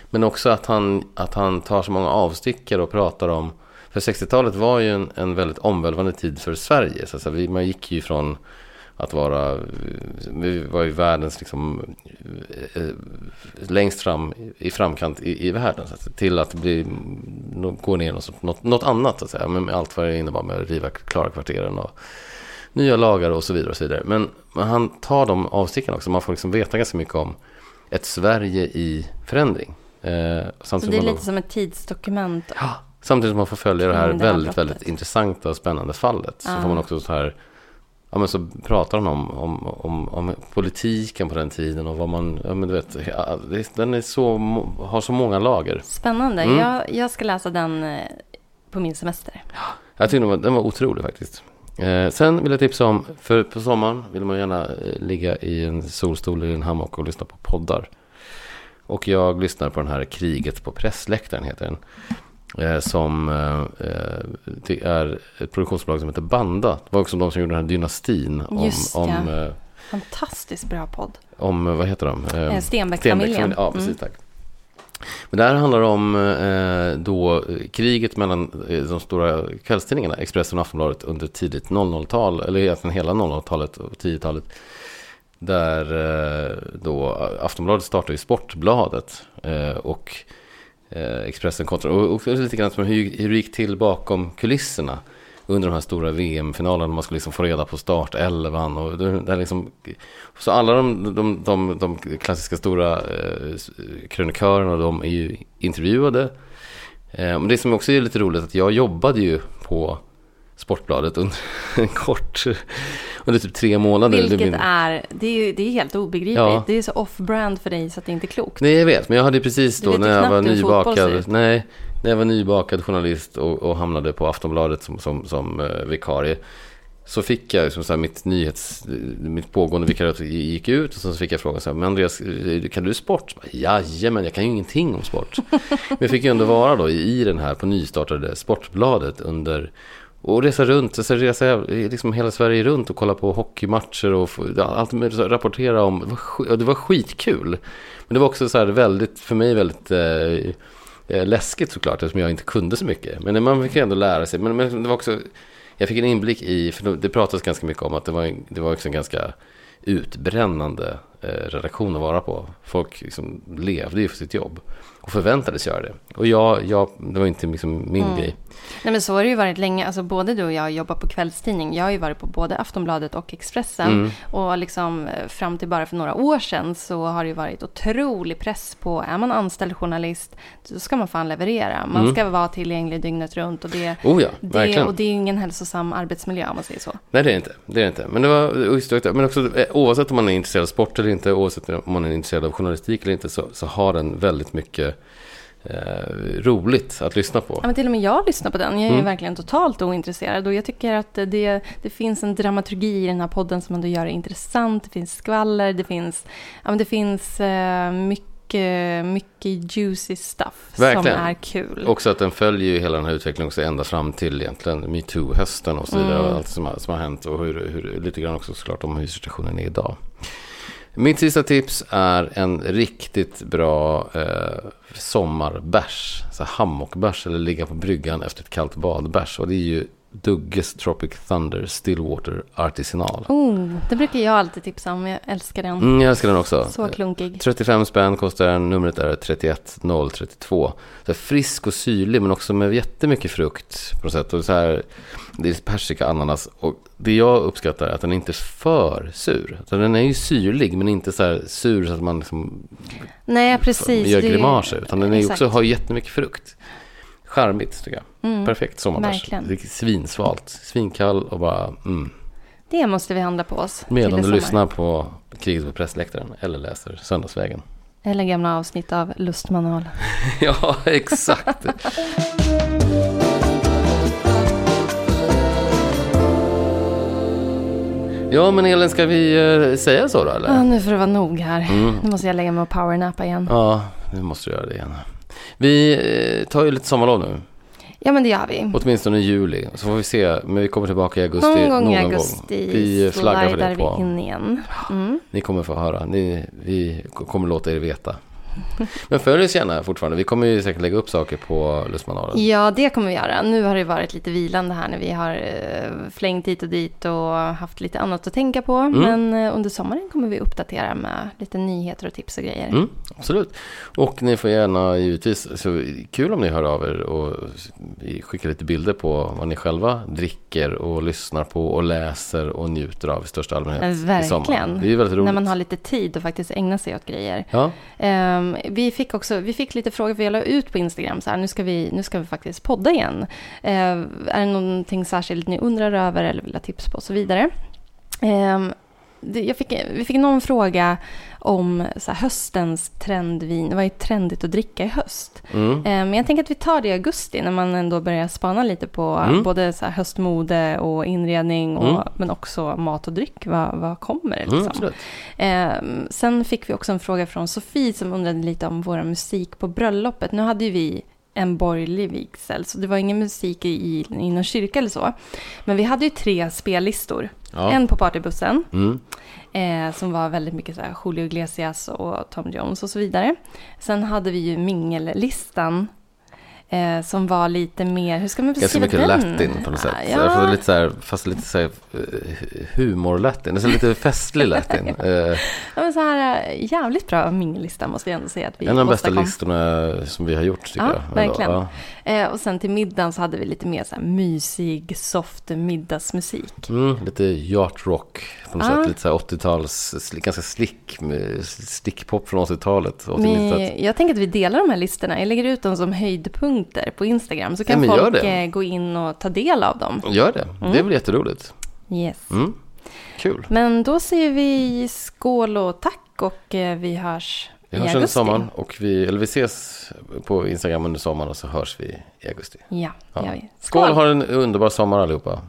Men också att han, att han tar så många avstickare och pratar om... För 60-talet var ju en, en väldigt omvälvande tid för Sverige. Så att säga, vi, man gick ju från att vara... Vi var ju världens liksom... eh, Längst fram i framkant i, i världen. Så att, till att bli, gå ner något, något, något annat. Så att säga, med allt vad det innebar med att riva klara kvarteren och nya lagar och så vidare. Och så vidare. Men, men han tar de avstickarna också. Man får liksom veta ganska mycket om ett Sverige i förändring. Eh, Så det är lite som ett tidsdokument. då, samtidigt som man får följa det här det väldigt, väldigt intressanta och spännande fallet. Så Ja. får man också så här, ja men så pratar han om, om, om, om politiken på den tiden och vad man, ja men du vet, ja, den är så, har så många lager. Spännande. Mm. Jag, jag ska läsa den eh, på min semester. Jag tycker den var, den var otrolig faktiskt. Eh, sen vill jag tipsa om, för på sommaren vill man gärna eh, ligga i en solstol eller en hammock och lyssna på poddar. Och jag lyssnar på den här Kriget på pressläktaren heter den. Eh, som eh, eh, det är ett produktionsbolag som heter Banda. Det var också de som gjorde den här dynastin. Om, Just om, ja. eh, Fantastiskt bra podd. om vad heter de? Eh, Stenbeck-familjen. Stenbeck, ja, precis, tack. Men det här handlar om då kriget mellan de stora kvällstidningarna, Expressen och Aftonbladet under tidigt 00-tal, eller egentligen hela 00-talet och 10-talet. Där då Aftonbladet startade i Sportbladet och Eh, Expressen kontra, och, också lite grann som hur, hur det gick till bakom kulisserna under de här stora VM-finalerna. Man skulle liksom få reda på startelvan. Och det, det liksom, så alla de, de, de, de klassiska stora eh, krönikörerna, de är ju intervjuade. Eh, men det som också är lite roligt att jag jobbade ju på Sportbladet under (laughs) en kort, under typ tre månader. Det Vilket blir- är, det är, ju- det är helt obegripligt. Ja. Det är så off-brand för dig så att det inte är klokt. Nej, jag vet. Men jag hade precis då när jag var nybakad. Nej, när jag var nybakad journalist och, och hamnade på Aftonbladet som, som, som eh, vikarie. Så fick jag liksom så här, mitt nyhets, mitt pågående vikariat gick ut och så fick jag frågan så här, men Andreas, eh, kan du sport? Jajamän, jag kan ju ingenting om sport. (laughs) men jag fick ju ändå vara då i den här på nystartade Sportbladet under och resa runt, alltså resa liksom hela Sverige runt och kolla på hockeymatcher och allt så rapportera om. Det var, skitkul. Men det var också så här väldigt, för mig väldigt eh, eh, läskigt såklart eftersom jag inte kunde så mycket. Men man fick ändå lära sig. Men, men det var också, jag fick en inblick i, för det pratas ganska mycket om att det var, det var också en ganska utbrännande eh, redaktion att vara på. Folk liksom levde ju för sitt jobb och förväntades göra det. Och jag, jag det var inte liksom min Mm. grej. Nej men så har det ju varit länge. Alltså både du och jag jobbar på kvällstidning. Jag har ju varit på både Aftonbladet och Expressen. Mm. Och liksom eh, fram till bara för några år sedan så har det ju varit otrolig press på, är man anställd journalist, då ska man fan leverera. Man Mm. ska vara tillgänglig dygnet runt och det, Oh ja, det, verkligen. och det är ju ingen hälsosam arbetsmiljö om man säger så. Nej, det är det inte. Det är det inte. Men det var det. Men också eh, oavsett om man är intresserad av sport eller inte, oavsett om man är intresserad av journalistik eller inte, så, så har den väldigt mycket roligt att lyssna på. Ja, men till och med jag lyssnar på den. Jag är Mm. verkligen totalt ointresserad. Och jag tycker att det, det finns en dramaturgi i den här podden som ändå gör det intressant. Det finns skvaller, det finns, ja, men det finns eh, mycket, mycket juicy stuff Verkligen. som är kul. Också att den följer ju hela den här utvecklingen också ända fram till egentligen metoo-hösten och så vidare. Mm. Och allt som har, som har hänt och hur, hur, lite grann också såklart om hur situationen är idag. Mitt sista tips är en riktigt bra eh, sommarbärs. Så hammockbärs eller ligga på bryggan efter ett kallt badbärs. Och det är ju Dugges Tropic Thunder Stillwater Artisanal. Oh, det brukar jag alltid tipsa om. Jag älskar den. Mm, jag älskar den också. Så klunkig. 35 spänn kostar den, numret är 31032. Så frisk och syrlig men också med jättemycket frukt på något sätt. Och så här, det är persika, ananas och det jag uppskattar är att den inte är för sur. Så den är ju syrlig men inte så sur så att man liksom Nej, precis. gör grimaser. Utan den är också, har jättemycket frukt. Charmigt tycker jag. Mm. Perfekt sommarbärs. svinsvalt, svinkall och bara mm. Det måste vi handla på oss. Medan du lyssnar på Kriget på pressläktaren eller läser Söndagsvägen. Eller gamla avsnitt av Lustmanual. (laughs) Ja, exakt. Ja, men Elin, ska vi eh, säga så då eller? Ah, nu får det vara nog här. Mm. Nu måste jag lägga mig och powernappa igen. Ja, nu måste du göra det igen. Vi eh, tar ju lite sommarlov nu, Ja, men det gör vi. åtminstone i juli. Så får vi se, men vi kommer tillbaka i augusti. Någon gång i någon augusti Vi flaggar för det vi på. in igen. Mm. Ni kommer få höra, Ni, vi kommer låta er veta. (laughs) Men följ oss gärna fortfarande. Vi kommer ju säkert lägga upp saker på Lustmanualen. Ja, det kommer vi göra. Nu har det varit lite vilande här när vi har eh, flängt hit och dit och haft lite annat att tänka på. Mm. Men eh, under sommaren kommer vi uppdatera med lite nyheter och tips och grejer. Mm, absolut. Och ni får gärna givetvis, så kul om ni hör av er och skickar lite bilder på vad ni själva dricker och lyssnar på och läser och njuter av i största allmänhet. Eh, i sommar. verkligen. Det är väldigt roligt. När man har lite tid och faktiskt ägna sig åt grejer. Ja, Um, vi fick också vi fick lite frågor, för jag la ut på Instagram så här, nu ska vi, nu ska vi faktiskt podda igen. Uh, är det någonting särskilt ni undrar över eller vill ha tips på och så vidare. Um, fick, vi fick någon fråga om här, höstens trendvin. Vad är trendigt att dricka i höst? mm. Ehm, Men jag tänker att vi tar det i augusti när man ändå börjar spana lite på Mm. både här höstmode och inredning och, Mm. men också mat och dryck. Vad, vad kommer det Mm, liksom? absolut. Eh, sen fick vi också en fråga från Sofie som undrade lite om vår musik på bröllopet. Nu hade ju vi en borgerlig vigsel, så det var ingen musik i, i, någon kyrka eller så. Men vi hade ju tre spellistor. Ja. En på partybussen, Mm. eh, som var väldigt mycket så här Julio Iglesias och Tom Jones och så vidare. Sen hade vi ju mingellistan. Eh, som var lite mer, hur ska man Ganska beskriva mycket den? latin på något sätt. Ja, Därför lite så här, fast lite så här eh, humor-latin. Alltså lite festlig latin. (laughs) Eh, ja, men så här, eh, jävligt bra mingellista måste jag ändå säga att vi en av de bästa åstadkom. listorna som vi har gjort tycker Ja, jag. verkligen. Ja. Eh, och sen till middagen så hade vi lite mer så här mysig, soft middagsmusik. Mm, lite yacht rock på något Ja. sätt. Lite så här 80-tals, sli- ganska slick, med slickpop från 80-talet. 80-talet. Men jag tänker att vi delar de här listorna. Jag lägger ut dem som höjdpunkter på Instagram. Så kan Ja, folk eh, gå in och ta del av dem. Gör det, det är Mm. väl jätteroligt. Yes. Mm. Kul. Men då säger vi skål och tack och eh, vi hörs Vi hörs under sommaren och vi, eller vi ses på Instagram under sommaren och så hörs vi i augusti. Ja, Ja. vi. Skål, ha en underbar sommar allihopa.